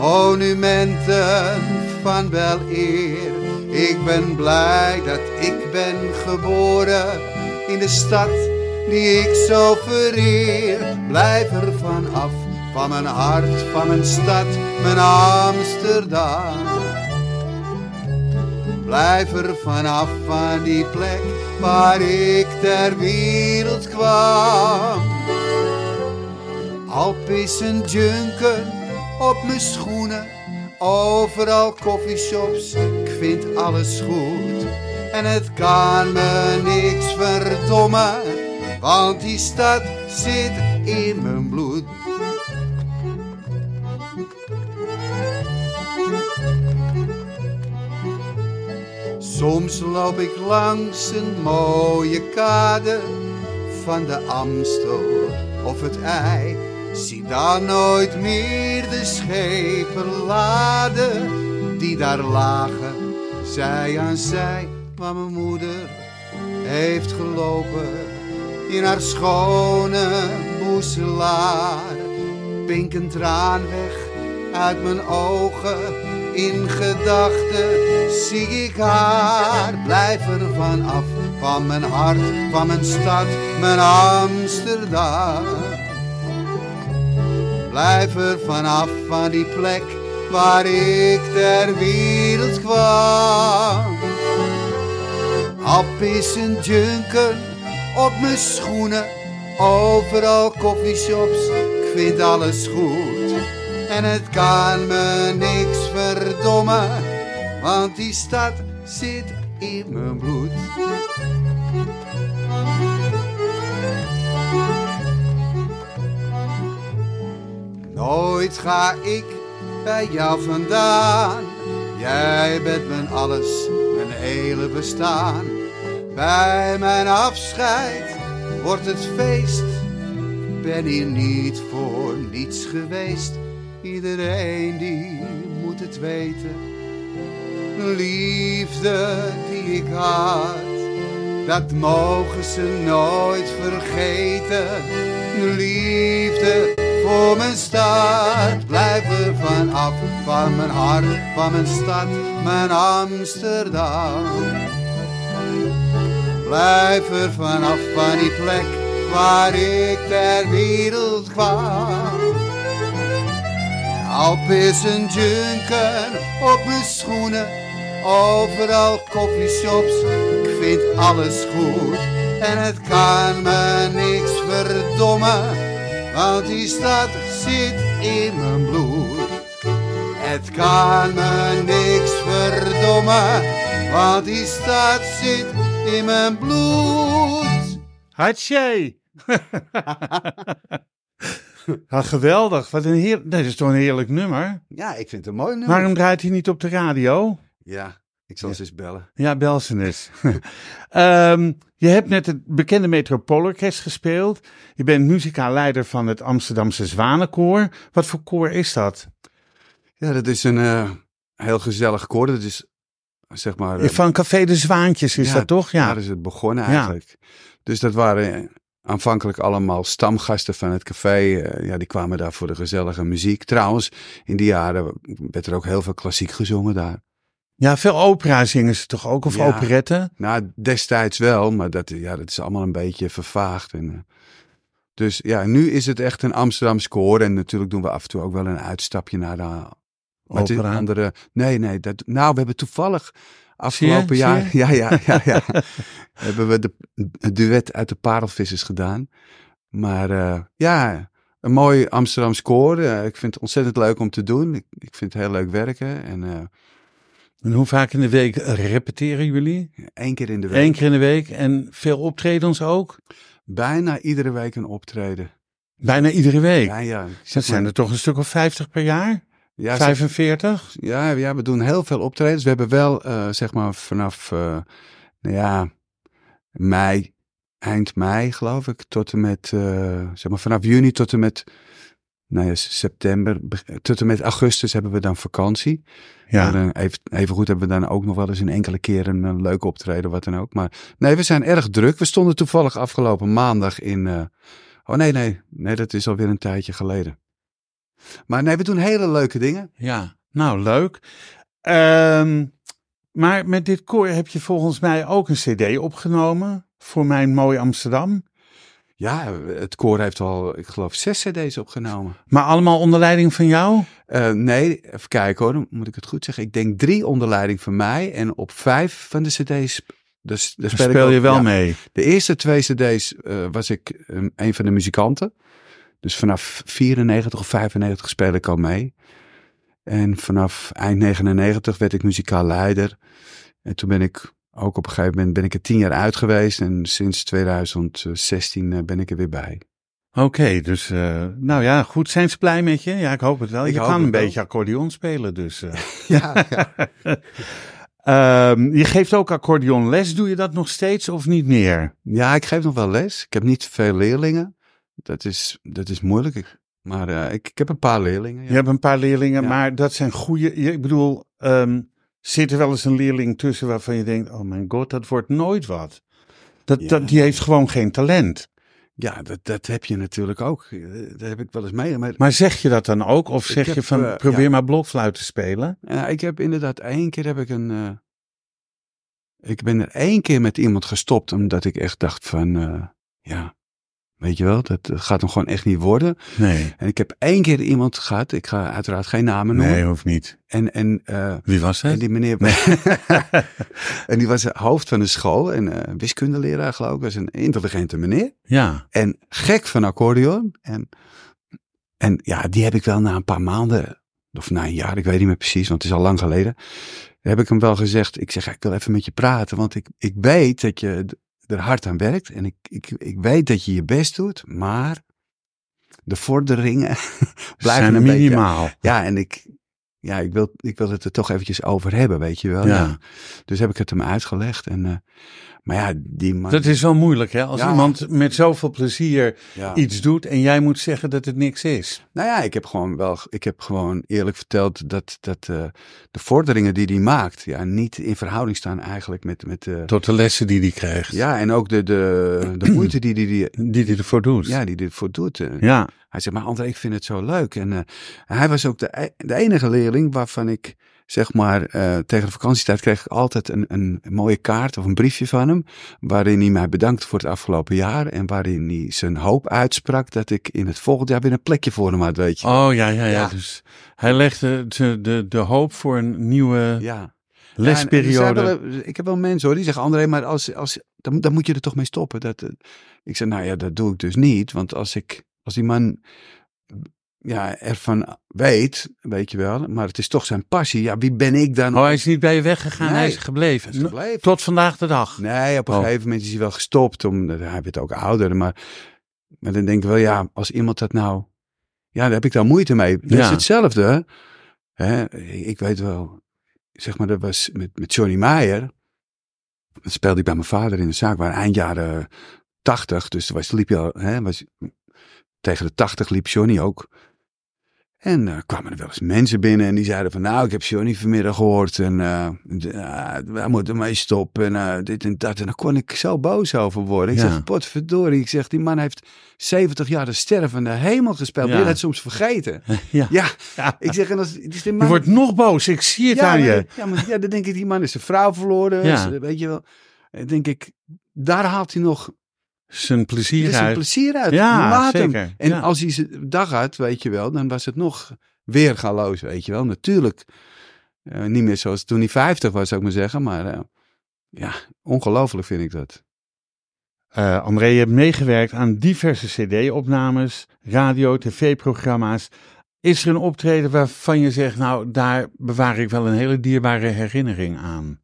monumenten van wel eer. Ik ben blij dat ik ben geboren in de stad die ik zo vereer. Blijf er van af, van mijn hart, van mijn stad, mijn Amsterdam. Blijf er vanaf van die plek waar ik ter wereld kwam. Alpis en junken op mijn schoenen, overal coffeeshops, ik vind alles goed. En het kan me niks verdommen, want die stad zit in mijn bloed. Soms loop ik langs een mooie kade van de Amstel of het IJ. Zie daar nooit meer de schepen laden die daar lagen, zij aan zij. Waar mijn moeder heeft gelopen in haar schone boezelaar. Pink een traan weg uit mijn ogen. In gedachten zie ik haar. Blijf er van af, van mijn hart, van mijn stad, mijn Amsterdam. Blijf er vanaf van die plek waar ik ter wereld kwam. Appies en junken op mijn schoenen, overal coffeeshops, ik vind alles goed. En het kan me niks verdommen, want die stad zit in mijn bloed. Nooit ga ik bij jou vandaan. Jij bent mijn alles, mijn hele bestaan. Bij mijn afscheid wordt het feest. Ben hier niet voor niets geweest. Iedereen die moet het weten. Liefde die ik had, dat mogen ze nooit vergeten. Liefde voor mijn stad, blijf er vanaf, van mijn hart, van mijn stad, mijn Amsterdam. Blijf er vanaf van die plek waar ik ter wereld kwam. Alp is een junken op mijn schoenen, overal coffeeshops, ik vind alles goed. En het kan me niks verdommen, want die stad zit in mijn bloed. Het kan me niks verdommen, want die stad zit in mijn bloed. Hartje! ja, geweldig. Wat een heer... Dat is toch een heerlijk nummer? Ja, ik vind het een mooi nummer. Waarom draait hij niet op de radio? Ja, ik zal ze eens bellen. Ja, bel ze eens. Ehm, je hebt net het bekende Metropoolorkest gespeeld. Je bent muzikaal-leider van het Amsterdamse Zwanenkoor. Wat voor koor is dat? Ja, dat is een eh, heel gezellig koor. Dat is zeg maar... eh, Van Café de Zwaantjes is ja, dat toch? Ja. Daar is het begonnen eigenlijk. Dus dat waren eh, aanvankelijk allemaal stamgasten van het café. ja, die kwamen daar voor de gezellige muziek. Trouwens, in die jaren werd er ook heel veel klassiek gezongen daar. Ja, veel opera zingen ze toch ook? Of Ja. operetten? Nou, destijds wel, maar dat, ja, dat is allemaal een beetje vervaagd. En, eh, dus ja, nu is het echt een Amsterdamse koor. En natuurlijk doen we af en toe ook wel een uitstapje naar de Opera. andere. Nee, nee. Dat, nou, we hebben toevallig afgelopen je? jaar. Ja, ja, ja, ja. hebben we de, het duet uit de Parelvissers gedaan. Maar eh, ja, een mooi Amsterdamse koor. Eh, ik vind het ontzettend leuk om te doen. Ik, ik vind het heel leuk werken. En eh En hoe vaak in de week repeteren jullie? één keer in de week. Eén keer in de week en veel optredens ook? Bijna iedere week een optreden. Bijna iedere week. Ja, ja. zeg Dat zijn maar- er toch een stuk of 50 per jaar? ja, zeg- 45? Ja, ja, we doen heel veel optredens. We hebben wel, eh, zeg maar, vanaf, eh, nou ja, mei, eind mei, geloof ik, tot en met, eh, zeg maar, vanaf juni tot en met, nou ja, september, tot en met augustus hebben we dan vakantie. Ja. Maar even, even goed hebben we dan ook nog wel eens een enkele keer een, een leuke optreden, wat dan ook. Maar nee, we zijn erg druk. We stonden toevallig afgelopen maandag in, eh, oh nee, nee, nee, dat is alweer een tijdje geleden. Maar nee, we doen hele leuke dingen. Ja, nou leuk. Ehm, maar met dit koor heb je volgens mij ook een cd opgenomen voor mijn mooi Amsterdam. Ja, het koor heeft al, ik geloof, zes cd's opgenomen. Maar allemaal onder leiding van jou? Eh, nee, even kijken hoor, dan moet ik het goed zeggen. Ik denk drie onder leiding van mij en op vijf van de cd's... Dus, daar speel, je wel ja. mee. De eerste twee cd's eh, was ik eh, een van de muzikanten. Dus vanaf 94 of 95 speel ik al mee. En vanaf eind 99 werd ik muzikaal leider. En toen ben ik ook op een gegeven moment ben ik er tien jaar uit geweest. En sinds 2016 eh, ben ik er weer bij. Oké, dus uh, nou ja, goed. Zijn ze blij met je? Ja, ik hoop het wel. Ik je kan een wel. beetje accordeon spelen, dus. Uh. Ja, ja. um, je geeft ook accordeonles. Doe je dat nog steeds of niet meer? Ja, ik geef nog wel les. Ik heb niet veel leerlingen. Dat is, dat is moeilijk. Maar uh, ik, ik heb een paar leerlingen. Ja. Je hebt een paar leerlingen, Ja. maar dat zijn goede. Ik bedoel, um, zit er wel eens een leerling tussen waarvan je denkt: oh mijn god, dat wordt nooit wat. Dat, Ja. dat, die heeft gewoon geen talent. Ja, dat, dat heb je natuurlijk ook. Eh, Dat heb ik wel eens mee. Maar, Maar zeg je dat dan ook? Of zeg je van eh, probeer ja. maar blokfluit te spelen? Ja, ik heb inderdaad één keer heb ik een. eh, ik ben er één keer met iemand gestopt omdat ik echt dacht van, ja, weet je wel, dat, dat gaat hem gewoon echt niet worden. Nee, En ik heb één keer iemand gehad. Ik ga uiteraard geen namen noemen. nee, hoeft niet. En en, eh, Wie was en het? die meneer, en die was hoofd van de school en eh, wiskundeleraar geloof ik, was een intelligente meneer. Ja, En gek van accordeon. En, en ja, die heb ik wel na een paar maanden, of na een jaar, ik weet niet meer precies, want het is al lang geleden. Heb ik hem wel gezegd, ik zeg, ik wil even met je praten, want ik, ik weet dat je er hard aan werkt. En ik, ik, ik weet dat je je best doet, maar de vorderingen blijven zijn een beetje... minimaal. Ja, en ik, ja, ik wil, ik wil het er toch eventjes over hebben, weet je wel. Ja. Dus heb ik het hem uitgelegd. En, eh, maar ja, die man... Dat is wel moeilijk, hè? Als Ja. iemand met zoveel plezier ja. iets doet en jij moet zeggen dat het niks is. Nou ja, ik heb gewoon wel, ik heb gewoon eerlijk verteld dat, dat eh, de vorderingen die hij maakt, ja, niet in verhouding staan eigenlijk met, met eh, Tot de lessen die hij krijgt. ja, en ook de, de, de moeite die hij, die, Die hij ervoor doet. ja, die ervoor doet. eh. Ja. Hij zegt, maar André, ik vind het zo leuk. En hij was ook de, e- de enige leerling waarvan ik, zeg maar, eh, tegen de vakantietijd kreeg ik altijd een, een mooie kaart of een briefje van hem. Waarin hij mij bedankt voor het afgelopen jaar. En waarin hij zijn hoop uitsprak dat ik in het volgend jaar weer een plekje voor hem had, weet je. Oh ja, ja, ja. Ja. Dus hij legde de, de, de hoop voor een nieuwe Ja. lesperiode. Ja, er wel- ik heb wel mensen hoor, die zeggen, André, maar als, als, dan, dan moet je er toch mee stoppen. Dat, eh, ik zeg, nou ja, dat doe ik dus niet. Want als ik, als die man ja, ervan weet, weet je wel, maar het is toch zijn passie. Ja, wie ben ik dan? Oh, hij is niet bij je weggegaan, hij is gebleven. Is gebleven. Tot vandaag de dag. Nee, op een Oh. gegeven moment is hij wel gestopt. Omdat hij werd ook ouder. Maar, maar dan denk ik wel, ja, als iemand dat nou... Ja, daar heb ik dan moeite mee. Dat is hetzelfde. Hè? Ik weet wel, zeg maar, dat was met, met Johnny Meijer. Dat speelde ik bij mijn vader in de zaak. waar eind jaren tachtig. Dus was, liep je al, hè, was, tegen de tachtig liep Johnny ook. En eh, kwamen er wel eens mensen binnen en die zeiden van nou, ik heb Johnny vanmiddag gehoord en eh uh, wij moeten mee stoppen en eh, dit en dat. En daar kon ik zo boos over worden. Ik Ja. zeg, potverdorie, ik zeg, die man heeft 70 jaar de stervende hemel gespeeld. Ja. Je dat soms vergeten? Ja. Ja, Ja. ik zeg, en als, het is de Je man... wordt nog boos, ik zie het aan je. Ja, maar ja, dan denk ik, die man is zijn vrouw verloren. Ja. is- weet je wel. En denk ik, daar haalt hij nog Zijn plezier zijn uit. plezier uit. Ja, Laat hem. zeker. En Ja. als hij zijn dag had, weet je wel, dan was het nog weergaloos, weet je wel. Natuurlijk, eh, niet meer zoals toen hij 50 was, zou ik maar zeggen. Maar eh, ja, ongelooflijk vind ik dat. Eh, André, je hebt meegewerkt aan diverse cd-opnames, radio, tv-programma's. Is er een optreden waarvan je zegt, nou, daar bewaar ik wel een hele dierbare herinnering aan?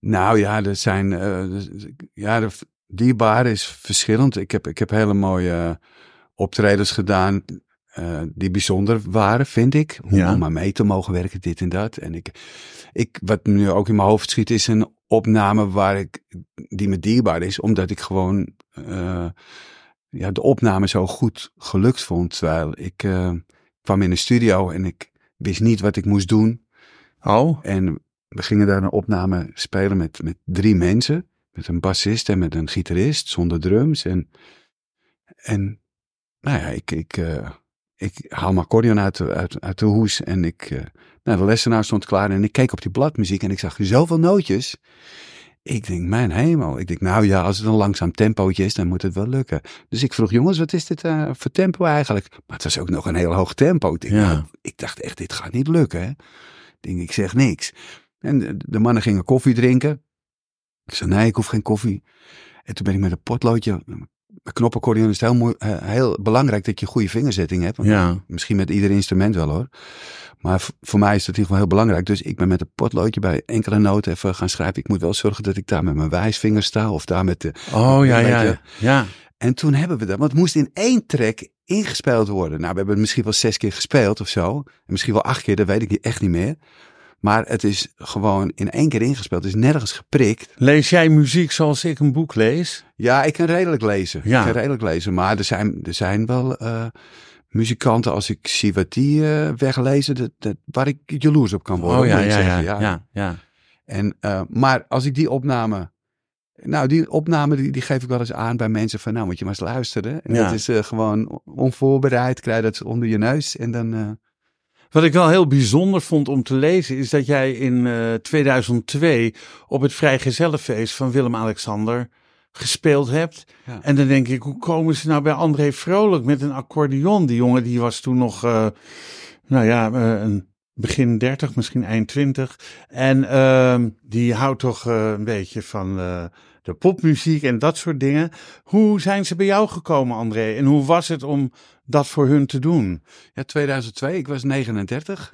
Nou ja, er zijn, eh, dus- ja, de dierbaar is verschillend. Ik heb, ik heb hele mooie eh, optredens gedaan. eh, die bijzonder waren, vind ik. Om, Ja. om maar mee te mogen werken, dit en dat. En ik, ik, wat nu ook in mijn hoofd schiet, is een opname waar ik, die me dierbaar is, omdat ik gewoon ja, de opname zo goed gelukt vond. Terwijl ik kwam in de studio en ik wist niet wat ik moest doen. Oh, En we gingen daar een opname spelen met, met drie mensen. Met een bassist en met een gitarist zonder drums. En, en nou ja, ik, ik, eh, ik haal mijn accordeon uit, de- uit, uit de hoes. En ik, eh, nou, de lessenaar stond klaar. En ik keek op die bladmuziek en ik zag zoveel nootjes. Ik denk, mijn hemel. Ik denk, nou ja, als het een langzaam tempootje is, dan moet het wel lukken. Dus ik vroeg, jongens, wat is dit eh, voor tempo eigenlijk? Maar het was ook nog een heel hoog tempo. Ik, denk, Ja. nou, ik dacht echt, dit gaat niet lukken. Hè? Ik denk, ik zeg niks. En de, mannen gingen koffie drinken. Ik zei, nee, ik hoef geen koffie. En toen ben ik met een potloodje... Een knoppenaccordeon is het heel, eh, heel belangrijk dat je goede vingerzetting hebt. Ja. Misschien met ieder instrument wel hoor. Maar voor mij is dat in ieder geval heel belangrijk. Dus ik ben met een potloodje bij enkele noten even gaan schrijven. Ik moet wel zorgen dat ik daar met mijn wijsvinger sta. Of daar met de... Oh, ja, ja. Ja, En toen hebben we dat. Want het moest in één track ingespeeld worden. Nou, we hebben het misschien wel zes keer gespeeld of zo. En misschien wel acht keer, dat weet ik echt niet meer. Maar het is gewoon in één keer ingespeeld. Het is nergens geprikt. Lees jij muziek zoals ik een boek lees? Ja, ik kan redelijk lezen. Ja. Ik kan redelijk lezen. Maar er zijn, er zijn wel eh, muzikanten, als ik zie wat die eh, weglezen, dat, dat, waar ik jaloers op kan worden. Oh ja, ja, ja, ja, ja. En, eh, maar als ik die opname... Nou, die opname die, die geef ik wel eens aan bij mensen van... Nou, moet je maar eens luisteren. En dat is gewoon onvoorbereid. Krijg je dat onder je neus. En dan... eh, Wat ik wel heel bijzonder vond om te lezen, is dat jij in eh, 2002 op het Vrijgezellenfeest van Willem-Alexander gespeeld hebt. Ja. En dan denk ik, hoe komen ze nou bij André Vrolijk met een accordeon? Die jongen die was toen nog, eh, nou ja, eh, een begin 30, misschien eind 20. En ehm, die houdt toch eh, een beetje van eh, de popmuziek en dat soort dingen. Hoe zijn ze bij jou gekomen, André? En hoe was het om dat voor hun te doen? ja, 2002. Ik was 39.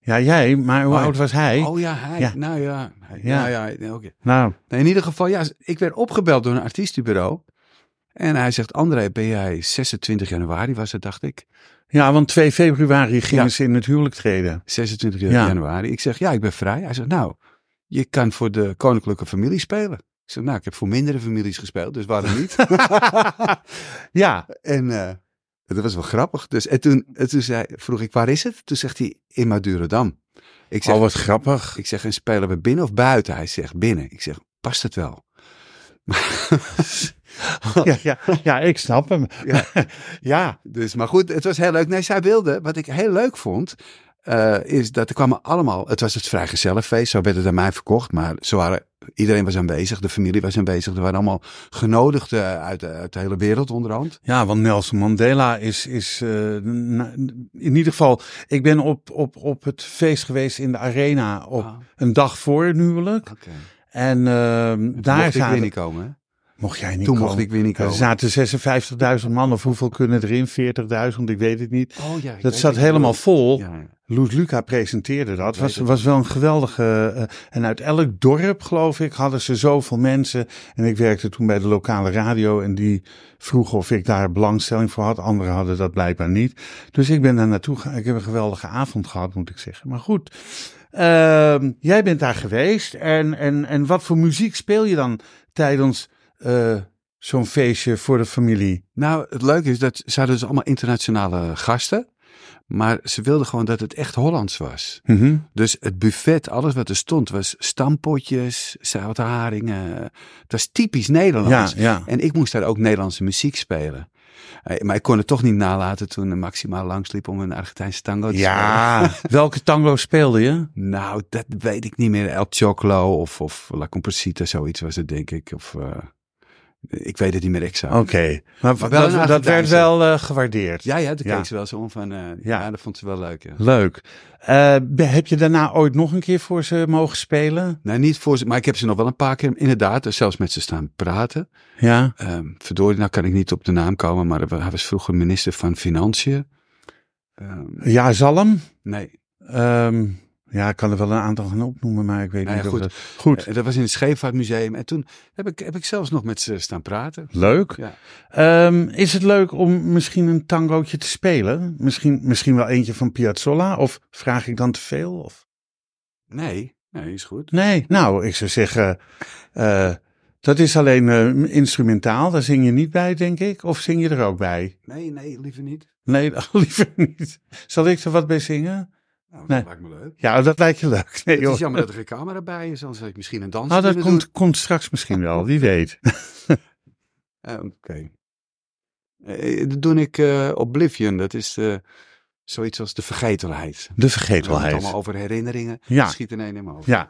Ja, jij, maar hoe Oh ja. oud was hij? Oh ja, hij. Ja. Nou ja. hij- Ja. Ja, ja. ja, oké. Nou, Nee, in ieder geval, ja, ik werd opgebeld door een artiestenbureau. En hij zegt, André, ben jij 26 januari was het, dacht ik. Ja, want 2 februari gingen Ja. ze in het huwelijk treden. 26 Ja. januari. Ik zeg, ja, ik ben vrij. Hij zegt, nou, je kan voor de koninklijke familie spelen. Ik zeg, nou, ik heb voor mindere families gespeeld, dus waarom niet? Ja, en eh, dat was wel grappig. Dus, en toen, en toen zei, vroeg ik, waar is het? Toen zegt hij, in Madurodam. Ik zeg, oh wat grappig. ik zeg, en spelen we binnen of buiten? Hij zegt, binnen. Ik zeg, past het wel? Ja, ja, ja, ik snap hem. Ja. ja. Dus, maar goed, het was heel leuk. Nee, zij wilde, wat ik heel leuk vond, eh, is dat er kwamen allemaal, het was het vrijgezellenfeest, zo werd het aan mij verkocht, maar ze waren, iedereen was aanwezig, de familie was aanwezig, er waren allemaal genodigden uit, de- uit de hele wereld onderhand. Ja, want Nelson Mandela is, is eh, in ieder geval. Ik ben op, op, op het feest geweest in de arena op Ah. een dag voor het huwelijk. Oké. En ehm, daar Mocht ik zaten. weer niet komen, hè? Mocht jij niet Toen komen. mocht ik weer niet Er komen. zaten 56.000 man, of hoeveel kunnen erin? 40.000, ik weet het niet. Oh ja, ik Dat zat helemaal vol. Ja, ja. Loes Luca presenteerde dat. Was, was wel een geweldige. eh, en uit elk dorp, geloof ik, hadden ze zoveel mensen. En ik werkte toen bij de lokale radio. En die vroegen of ik daar belangstelling voor had. Anderen hadden dat blijkbaar niet. Dus ik ben daar naartoe gegaan. Ik heb een geweldige avond gehad, moet ik zeggen. Maar goed. ehm, jij bent daar geweest. En, en, en wat voor muziek speel je dan tijdens eh, zo'n feestje voor de familie? Nou, het leuke is dat ze hadden dus allemaal internationale gasten. Maar ze wilden gewoon dat het echt Hollands was. Mhm. Dus het buffet, alles wat er stond, was stampotjes, zoute haringen. Het was typisch Nederlands. ja. En ik moest daar ook Nederlandse muziek spelen. Eh, Maar ik kon het toch niet nalaten toen Maximaal langsliep om een Argentijnse tango te spelen. Ja, welke tango speelde je? Nou, dat weet ik niet meer. El Choclo of, of La Composita, zoiets was het denk ik. Of, eh, ik weet het niet meer exact. Oké, maar, Maar wel dat, werd wel eh, gewaardeerd. Ja, ja, toen Ja. keek ze wel zo om van, eh, Ja. ja. dat vond ze wel leuk. Ja. Leuk. Eh, heb je daarna ooit nog een keer voor ze mogen spelen? Nou, niet voor ze, maar ik heb ze nog wel een paar keer inderdaad, dus zelfs met ze staan praten. Ja. Verdorie, nou kan ik niet op de naam komen, maar hij was vroeger minister van Financiën. Ehm, Ja, Zalm. nee, Ehm, ja, ik kan er wel een aantal gaan opnoemen, maar ik weet Nou ja, niet of dat... Goed, Eh, dat was in het Scheepvaartmuseum. En toen heb ik, heb ik zelfs nog met ze staan praten. leuk. Ja. Ehm, is het leuk om misschien een tangootje te spelen? Misschien, misschien wel eentje van Piazzolla? Of vraag ik dan te veel? Of... Nee, nee, is goed. Nee, nou, ik zou zeggen... eh, dat is alleen eh, instrumentaal, daar zing je niet bij, denk ik. Of zing je er ook bij? Nee, nee, liever niet. Nee, liever niet. Zal ik er wat bij zingen? Nou, Nee. dat lijkt me leuk. Ja, dat lijkt je leuk. Nee, Het joh. is jammer dat er geen camera bij is, anders had ik misschien een dans Nou, dat komt, komt straks misschien wel, wie weet. Eh, Oké. Eh, dat doe ik eh, Oblivion. Dat is eh, zoiets als de vergetelheid. De We hebben het vergetelheid. allemaal over herinneringen. Ja. Schiet in één in mijn hoofd. Ja.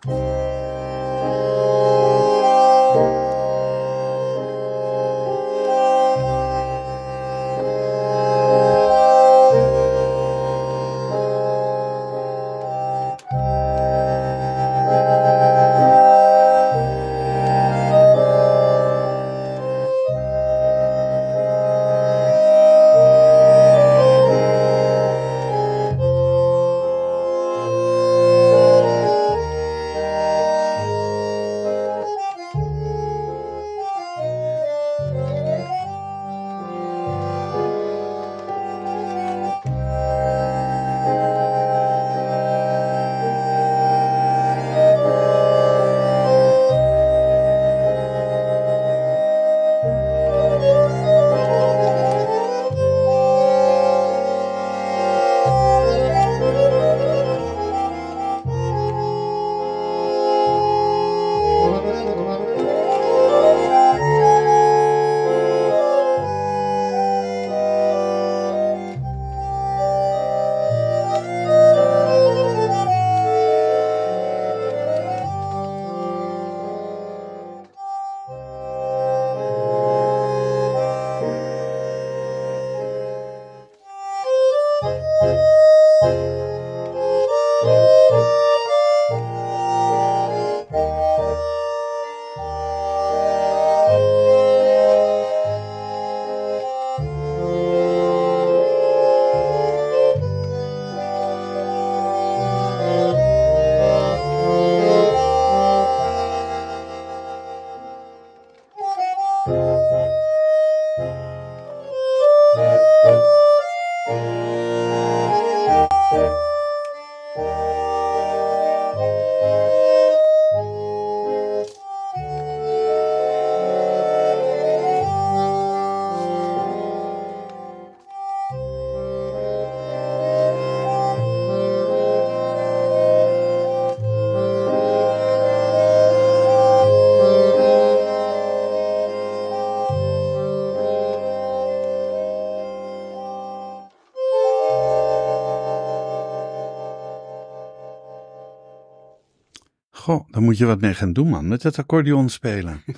Dan moet je wat mee gaan doen, man. Met het accordeon spelen.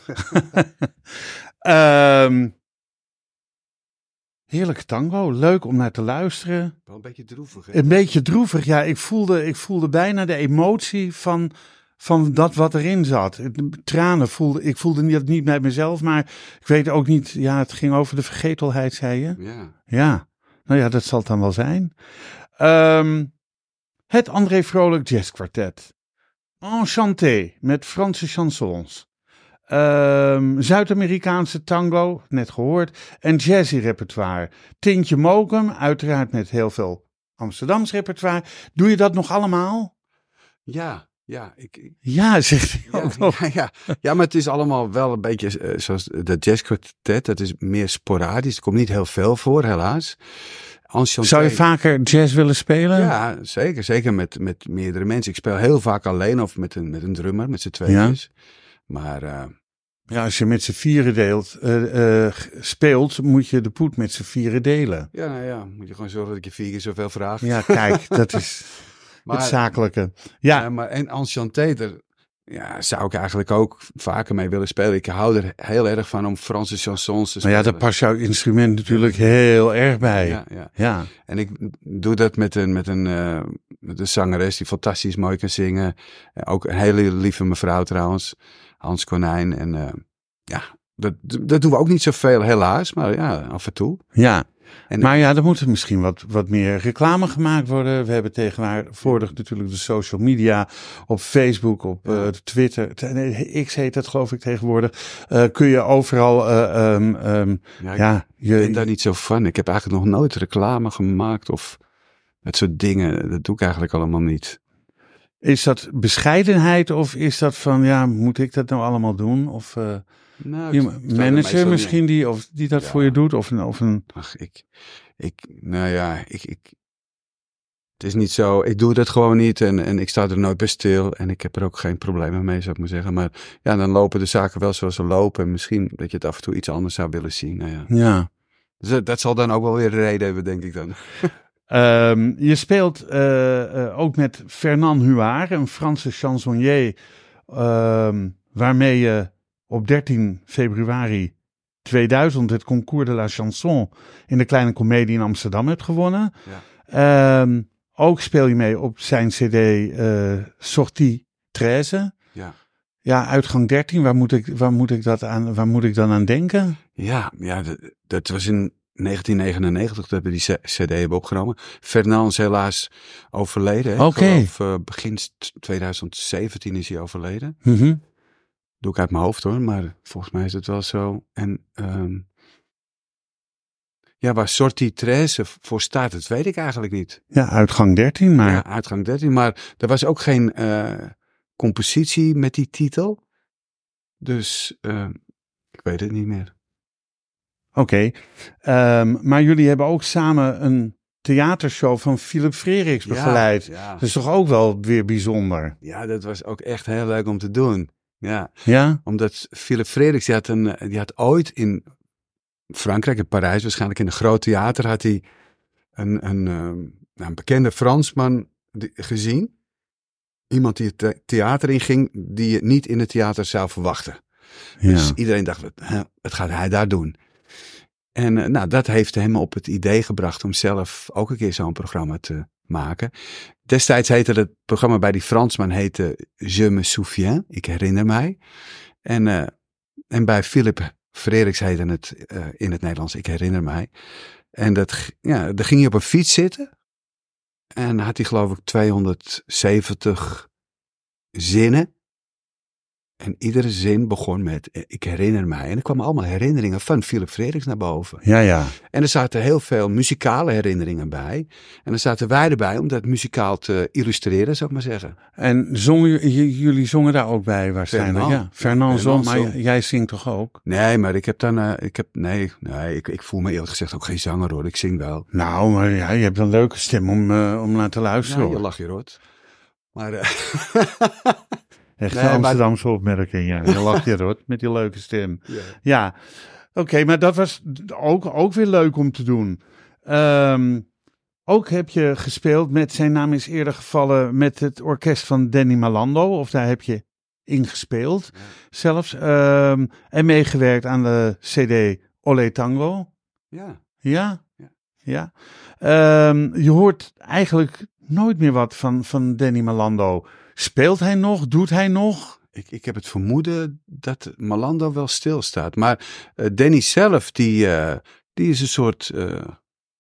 Ehm heerlijke tango. Leuk om naar te luisteren. Wel een beetje droevig, hè? Een beetje droevig. Ja, ik voelde, ik voelde bijna de emotie van, van dat wat erin zat. Tranen voelde ik. voelde niet, niet bij mezelf, maar ik weet ook niet. Ja, het ging over de vergetelheid, zei je. Ja. Ja, nou ja, dat zal het dan wel zijn. Ehm, het André Vrolijk Jazz Quartet. Enchanté met Franse chansons. Ehm, Zuid-Amerikaanse tango, net gehoord. En jazzy repertoire. Tintje Mokum, uiteraard met heel veel Amsterdams repertoire. Doe je dat nog allemaal? Ja, ja. Ik, ik- Ja, zegt hij ja, ook nog. ja, ja. ja, maar het is allemaal wel een beetje eh, zoals de jazzquartet. Dat is meer sporadisch. Er komt niet heel veel voor, helaas. Enchanté- Zou je vaker jazz willen spelen? Ja, zeker. Zeker met, met meerdere mensen. Ik speel heel vaak alleen of met een, met een drummer, met z'n tweeën. Maar eh, Ja, als je met z'n vieren deelt, eh, eh, speelt, moet je de poet met z'n vieren delen. ja, nou ja, moet je gewoon zorgen dat ik je vier keer zoveel vraag. Ja, kijk, dat is maar, het zakelijke. Ja, Ja, maar en Enchanté, ja, zou ik eigenlijk ook vaker mee willen spelen. Ik hou er heel erg van om Franse chansons te maar spelen. ja, daar past jouw instrument natuurlijk heel erg bij. Ja, Ja, ja. En ik doe dat met een, met een, eh, met een zangeres die fantastisch mooi kan zingen. Eh, ook een hele lieve mevrouw trouwens, Hans Konijn. En eh, ja, dat, dat doen we ook niet zoveel helaas, maar ja, af en toe. ja. En- maar ja, er moet misschien wat, wat meer reclame gemaakt worden. We hebben tegenwoordig natuurlijk de social media op Facebook, op eh, Twitter. X heet dat geloof ik tegenwoordig. Eh, kun je overal, eh, ehm, ehm, Ja, ik ja, ben je, daar niet zo van. Ik heb eigenlijk nog nooit reclame gemaakt of dat soort dingen. Dat doe ik eigenlijk allemaal niet. is dat bescheidenheid of is dat van, ja, moet ik dat nou allemaal doen? Of Nou, ik er manager niet- misschien die, of die dat Ja. voor je doet? Of een, of een Ach, ik, ik, nou ja, ik, ik, het is niet zo, ik doe dat gewoon niet en, en ik sta er nooit bij stil en ik heb er ook geen problemen mee, zou ik maar zeggen. Maar ja, dan lopen de zaken wel zoals ze lopen en misschien dat je het af en toe iets anders zou willen zien. Nou ja. ja. Dus dat, dat zal dan ook wel weer een reden hebben, denk ik dan. Ehm, je speelt eh, eh, ook met Fernand Huard, een Franse chansonnier, ehm, waarmee je op 13 februari 2000 het Concours de la Chanson in de Kleine Comedie in Amsterdam hebt gewonnen. Ehm, ook speel je mee op zijn cd eh Sortie 13. Ja. Ja, uitgang 13, waar moet ik, waar moet ik, dat aan, waar moet ik dan aan denken? Ja, ja dat, dat was in 1999 dat we die CD hebben opgenomen. Fernand is helaas overleden. Oké. eh, begin 2017 is hij overleden. Mhm. Doe ik uit mijn hoofd hoor, maar volgens mij is het wel zo. En ehm, ja, waar Sortie 13 voor staat, dat weet ik eigenlijk niet. Ja, uitgang 13, maar Ja, uitgang 13, maar er was ook geen eh, compositie met die titel. Dus eh, ik weet het niet meer. Oké, Ehm, maar jullie hebben ook samen een theatershow van Philip Freriks begeleid. Ja, Dat is toch ook wel weer bijzonder? ja, dat was ook echt heel leuk om te doen. Ja, Ja? omdat Philip Frederiks, die had, een, die had ooit in Frankrijk, in Parijs waarschijnlijk, in een groot theater, had hij een, een, ehm, een bekende Fransman gezien. Iemand die het the- theater inging, die je niet in het theater zou verwachten. Ja. Dus iedereen dacht, wat gaat hij daar doen? En eh, nou, dat heeft hem op het idee gebracht om zelf ook een keer zo'n programma te maken. Destijds heette het programma bij die Fransman heette Je me souviens, ik herinner mij. En, eh, en bij Philip Frederiks heette het eh, in het Nederlands, ik herinner mij. En dat, ja, daar ging hij op een fiets zitten. En had hij geloof ik 270 zinnen. En iedere zin begon met, eh, ik herinner mij. En er kwamen allemaal herinneringen van Philip Frederiks naar boven. ja, ja. En er zaten heel veel muzikale herinneringen bij. En er zaten wij erbij om dat muzikaal te illustreren, zou ik maar zeggen. En zongen, jullie zongen daar ook bij waarschijnlijk? Fernand. Ja, Fernand zong, maar jij zingt toch ook? Nee, maar ik heb dan, eh, ik heb, nee, nee ik, ik voel me eerlijk gezegd ook geen zanger hoor. Ik zing wel. Nou, maar ja, je hebt een leuke stem om, eh, om naar te luisteren. Ja, je lacht je rot. Maar, eh, Echt Nee, een maar- Amsterdamse opmerking, ja. Je lacht je hoor, met die leuke stem. ja. Ja, oké, maar dat was ook, ook weer leuk om te doen. Ehm, ook heb je gespeeld met, zijn naam is eerder gevallen, met het orkest van Danny Malando. Of daar heb je ingespeeld zelfs. Ehm, en meegewerkt aan de CD Ole Tango. Ja. Ja? Ja. Ja. Ehm, je hoort eigenlijk nooit meer wat van, van Danny Malando. Speelt hij nog? Doet hij nog? Ik, ik heb het vermoeden dat Malando wel stilstaat. Maar eh, Danny zelf, die, eh, die is een soort eh,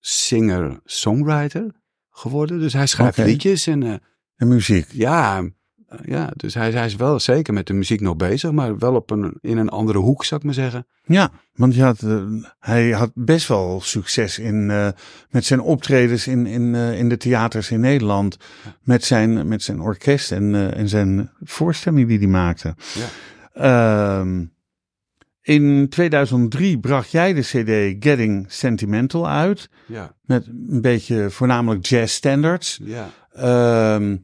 singer-songwriter geworden. Dus hij schrijft liedjes en De muziek. ja, ja, dus hij, hij is wel zeker met de muziek nog bezig, maar wel op een, in een andere hoek, zou ik maar zeggen. Ja, want je had, eh, hij had best wel succes in, eh, met zijn optredens in, in, eh, in de theaters in Nederland. Met zijn, met zijn orkest en, en zijn voorstelling die hij maakte. Ja. Ehm, in 2003 bracht jij de CD Getting Sentimental uit. Ja, Met een beetje voornamelijk jazz standards. ja. Ehm,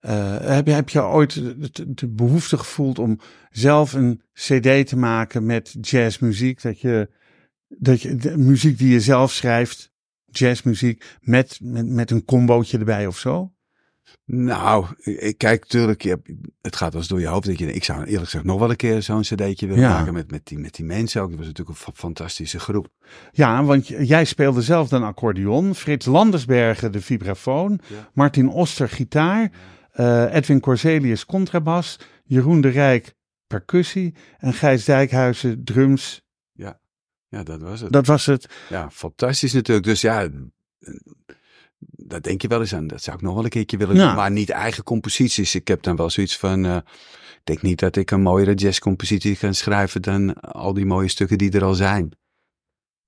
eh, heb, je, heb je ooit de, behoefte gevoeld om zelf een CD te maken met jazzmuziek? Dat je, dat je de muziek die je zelf schrijft, jazzmuziek, met, met, met een combootje erbij of zo? Nou, ik kijk natuurlijk, het gaat eens door je hoofd. Dat je, ik zou eerlijk gezegd nog wel een keer zo'n cd'tje willen Ja. maken met, met, die, met die mensen ook. Dat was natuurlijk een fa- fantastische groep. Ja, want jij speelde zelf dan accordeon, Frits Landersbergen de vibrafoon, Ja. Martin Oster gitaar, eh, Edwin Corselius contrabas, Jeroen de Rijk percussie en Gijs Dijkhuizen drums. Ja, dat was het. Dat was het. Ja, fantastisch natuurlijk. Dus ja, daar denk je wel eens aan. Dat zou ik nog wel een keertje willen Ja. doen. Maar niet eigen composities. Ik heb dan wel zoiets van... eh, ik denk niet dat ik een mooiere jazzcompositie kan schrijven... dan al die mooie stukken die er al zijn.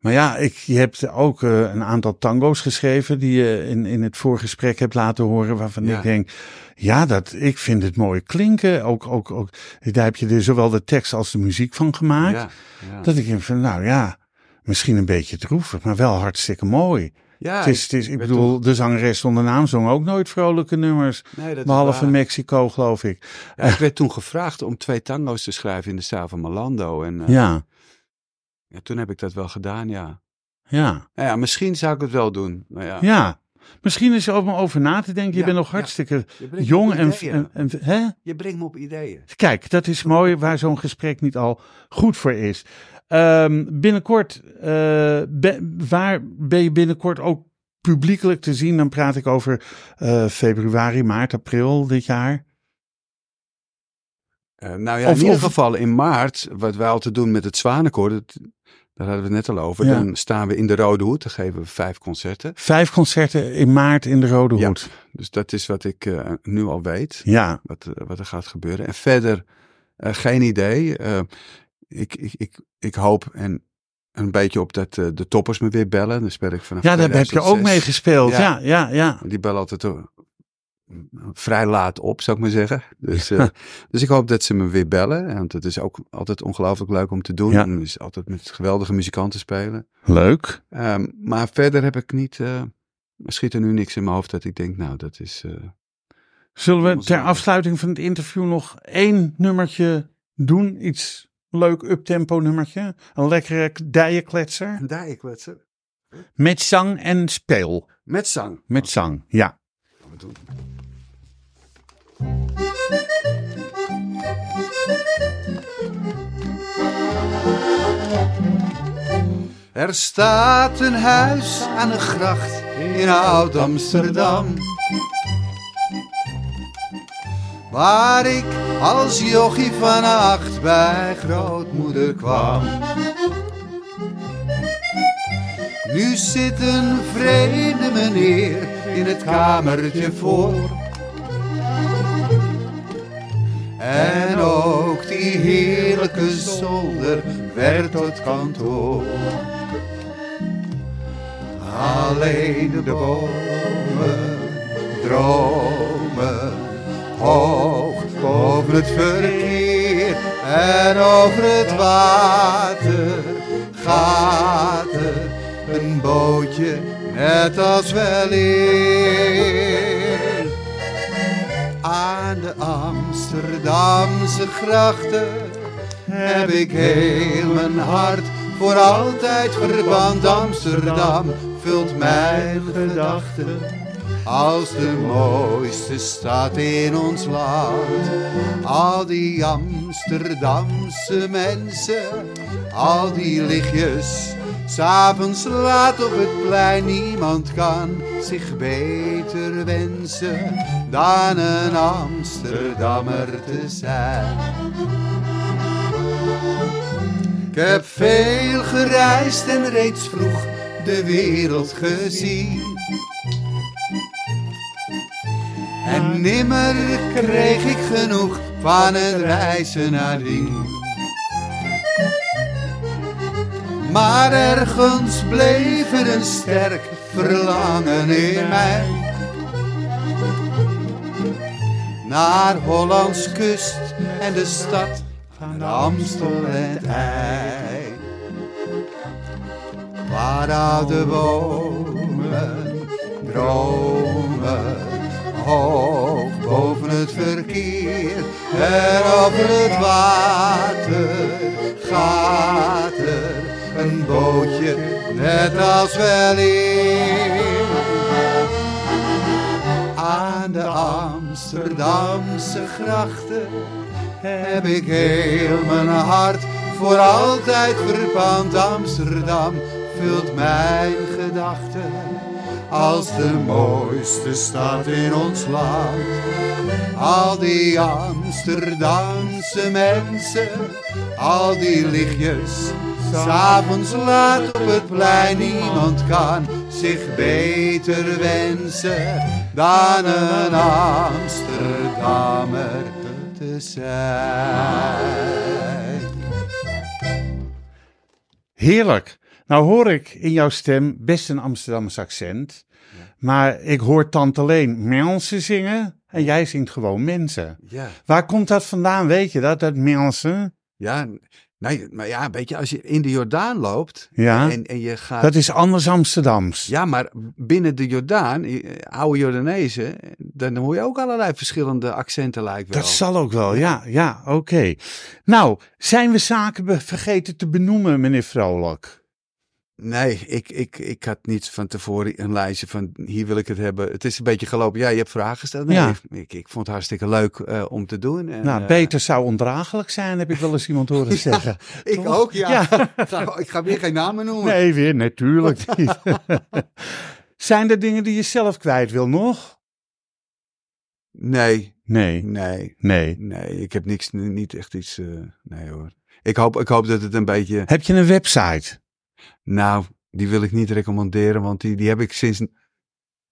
Maar ja, ik, je hebt ook eh, een aantal tango's geschreven die je in, in het voorgesprek hebt laten horen. Waarvan Ja. ik denk, ja, dat, ik vind het mooi klinken. Ook, ook, ook, daar heb je er zowel de tekst als de muziek van gemaakt. Ja, ja. Dat ik denk van, nou ja, misschien een beetje droevig, maar wel hartstikke mooi. ja het is, het is, ik bedoel, de zangeres zonder naam zong ook nooit vrolijke nummers. nee, Behalve. Mexico, geloof ik. Ja, ik werd toen gevraagd om twee tango's te schrijven in de stijl van Malando. En eh, Ja, ja, toen heb ik dat wel gedaan, ja. ja, Nou ja, misschien zou ik het wel doen. Nou ja, ja. Misschien is er om over na te denken. Je Ja, bent nog hartstikke jong en, en, en hè? Je brengt me op ideeën. Kijk, dat is mooi waar zo'n gesprek niet al goed voor is. Ehm, binnenkort, eh, be- waar ben je binnenkort ook publiekelijk te zien? Dan praat ik over eh, februari, maart, april dit jaar. Eh, nou ja, Of- in ieder of- geval in maart, wat wij altijd doen met het Zwanenkoor, dat, daar hadden we het net al over. Ja. Dan staan we in de Rode Hoed, dan geven we vijf concerten. Vijf concerten in maart in de Rode Ja. Hoed. Dus dat is wat ik eh, nu al weet, Ja, wat, eh, wat er gaat gebeuren. En verder, eh, geen idee. Ik, ik, ik, ik hoop en een beetje op dat de toppers me weer bellen. Dan speel ik vanaf ja daar heb je ook 2006. mee gespeeld. Ja, Ja. ja, ja. Die bellen altijd vrij laat op, zou ik maar zeggen. Dus, eh, dus ik hoop dat ze me weer bellen. Want het is ook altijd ongelooflijk leuk om te doen. Ja. En het is altijd met geweldige muzikanten spelen. Leuk. Ehm, maar verder heb ik niet... er schiet er nu niks in mijn hoofd dat ik denk, nou, dat is... eh, Zullen we ter afsluiting van het interview nog één nummertje doen? Iets leuk uptempo nummertje? Een lekkere dijenkletser? een dijenkletser. Met zang en speel. Met zang. Met zang, ja. Gaan we doen. Er staat een huis aan de gracht in Oud-Amsterdam. Waar ik als jochie van acht bij grootmoeder kwam. Nu zit een vreemde meneer in het kamertje voor. En ook die heerlijke zolder werd tot kantoor. Alleen de bomen dromen hoog boven het verkeer en over het water gaat er een bootje net als wel eer. Aan de Amsterdamse grachten heb ik heel mijn hart voor altijd verband Amsterdam vult mijn gedachten als de mooiste stad in ons land. Al die Amsterdamse mensen, al die lichtjes, s'avonds laat op het plein. Niemand kan zich beter wensen dan een Amsterdammer te zijn. Ik heb veel gereisd en reeds vroeg de wereld gezien. En nimmer kreeg ik genoeg van het reizen nadien. Maar ergens bleef er een sterk verlangen in mij. Naar Hollands kust en de stad van de Amstel en IJ. Waar oude bomen dromen hoog boven het verkeer en over het water gaat er een bootje net als wel eer. Amsterdamse grachten heb ik heel mijn hart voor altijd verpand. Amsterdam vult mijn gedachten als de mooiste stad in ons land. Al die Amsterdamse mensen, al die lichtjes, s'avonds laat op het plein. Niemand kan zich beter wensen dan een Amsterdammer te zijn. Heerlijk. Nou hoor ik in jouw stem best een Amsterdamse accent. Maar ik hoor Tante Leen mensen zingen en jij zingt gewoon mensen. Ja. Waar komt dat vandaan, weet je dat, dat mensen? Ja, nee, maar ja, weet je, als je in de Jordaan loopt Ja, en, en je gaat... dat is anders Amsterdams. Ja, maar binnen de Jordaan, eh, oude Jordanezen, dan hoor je ook allerlei verschillende accenten lijkt wel. Dat zal ook wel, ja, ja, oké. Nou, zijn we zaken vergeten te benoemen, meneer Vrolijk? Nee, ik, ik, ik had niet van tevoren een lijstje van hier wil ik het hebben. Het is een beetje gelopen. Ja, je hebt vragen gesteld. Nee, Ja. ik, ik vond het hartstikke leuk eh, om te doen. En, nou, eh, beter zou ondraaglijk zijn, heb ik wel eens iemand horen zeggen. Ik Toch? ook, ja. Ga, ik ga weer geen namen noemen. Nee, weer, natuurlijk niet. zijn er dingen die je zelf kwijt wil nog? Nee, Nee, nee, nee. nee. Ik heb niks, niet echt iets. eh, nee hoor. Ik hoop, ik hoop dat het een beetje. Heb je een website? Nou, die wil ik niet recommenderen, want die, die heb ik sinds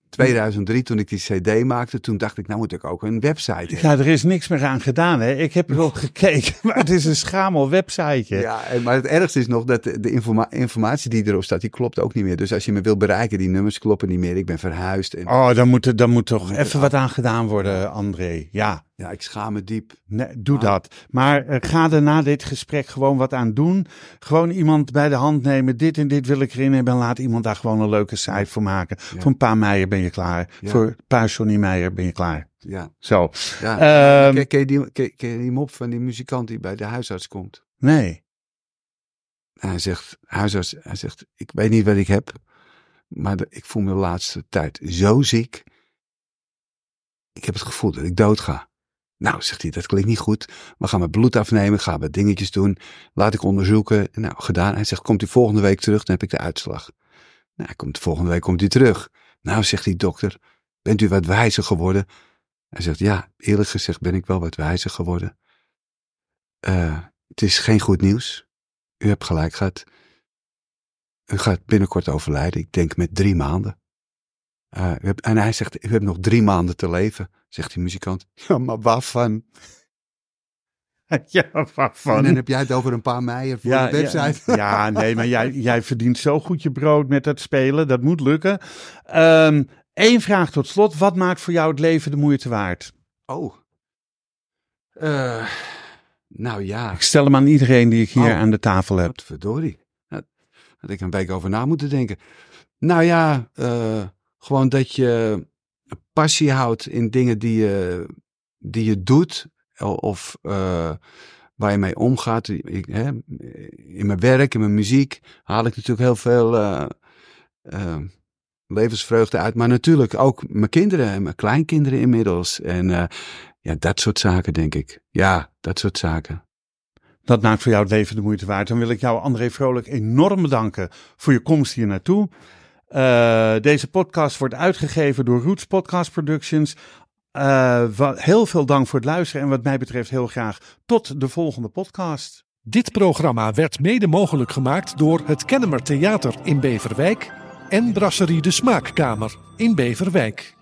2003 toen ik die CD maakte. Toen dacht ik, nou moet ik ook een website hebben. Ja, er is niks meer aan gedaan, hè? Ik heb er ook gekeken, maar het is een schamel websiteje. Ja, maar het ergste is nog dat de de informa- informatie die erop staat, die klopt ook niet meer. Dus als je me wil bereiken, die nummers kloppen niet meer. Ik ben verhuisd en Oh, dan moet, er, dan moet toch even wat aan gedaan worden, André. Ja, ja, ik schaam me diep. nee, doe Ah. dat. Maar eh, ga er na dit gesprek gewoon wat aan doen. Gewoon iemand bij de hand nemen. Dit en dit wil ik erin hebben. En laat iemand daar gewoon een leuke site voor maken. Ja. Voor een paar Meijer ben je klaar. Ja. Voor een paar Johnny Meijer ben je klaar. Ja, Zo. ja. Ehm, ken, ken je die, ken, ken je die mop van die muzikant die bij de huisarts komt? nee. En hij zegt, huisarts, hij zegt, ik weet niet wat ik heb, maar de- ik voel me de laatste tijd zo ziek. Ik heb het gevoel dat ik dood ga. Nou, zegt hij, dat klinkt niet goed. We gaan mijn bloed afnemen, gaan wat dingetjes doen. Laat ik onderzoeken. Nou, gedaan. Hij zegt, komt u volgende week terug, dan heb ik de uitslag. Nou, komt, volgende week komt hij terug. Nou, zegt die dokter, bent u wat wijzer geworden? Hij zegt, ja, eerlijk gezegd ben ik wel wat wijzer geworden. Eh, het is geen goed nieuws. U hebt gelijk gehad. U gaat binnenkort overlijden. Ik denk met drie maanden. Eh, en hij zegt, u hebt nog drie maanden te leven, zegt die muzikant. Ja, maar waarvan? Ja, waarvan? En dan heb jij het over een paar meijer voor de website. Ja, ja, nee, maar jij, jij verdient zo goed je brood met dat spelen. Dat moet lukken. Eén vraag tot slot. Wat maakt voor jou het leven de moeite waard? Oh. Eh, nou ja, Ik stel hem aan iedereen die ik hier Oh. aan de tafel heb. wat verdorie. Had ik een week over na moeten denken. Nou ja, eh, gewoon dat je passie houdt in dingen die je, die je doet. Of eh, waar je mee omgaat. Hè, in mijn werk, in mijn muziek haal ik natuurlijk heel veel eh, eh, levensvreugde uit. Maar natuurlijk ook mijn kinderen en mijn kleinkinderen inmiddels. En eh, ja, dat soort zaken, denk ik. Ja, dat soort zaken. Dat maakt voor jou het leven de moeite waard. Dan wil ik jou, André Vrolijk, enorm bedanken voor je komst hier naartoe. Uh, deze podcast wordt uitgegeven door Roots Podcast Productions. Uh, heel veel dank voor het luisteren en wat mij betreft heel graag tot de volgende podcast. Dit programma werd mede mogelijk gemaakt door het Kennemer Theater in Beverwijk en Brasserie de Smaakkamer in Beverwijk.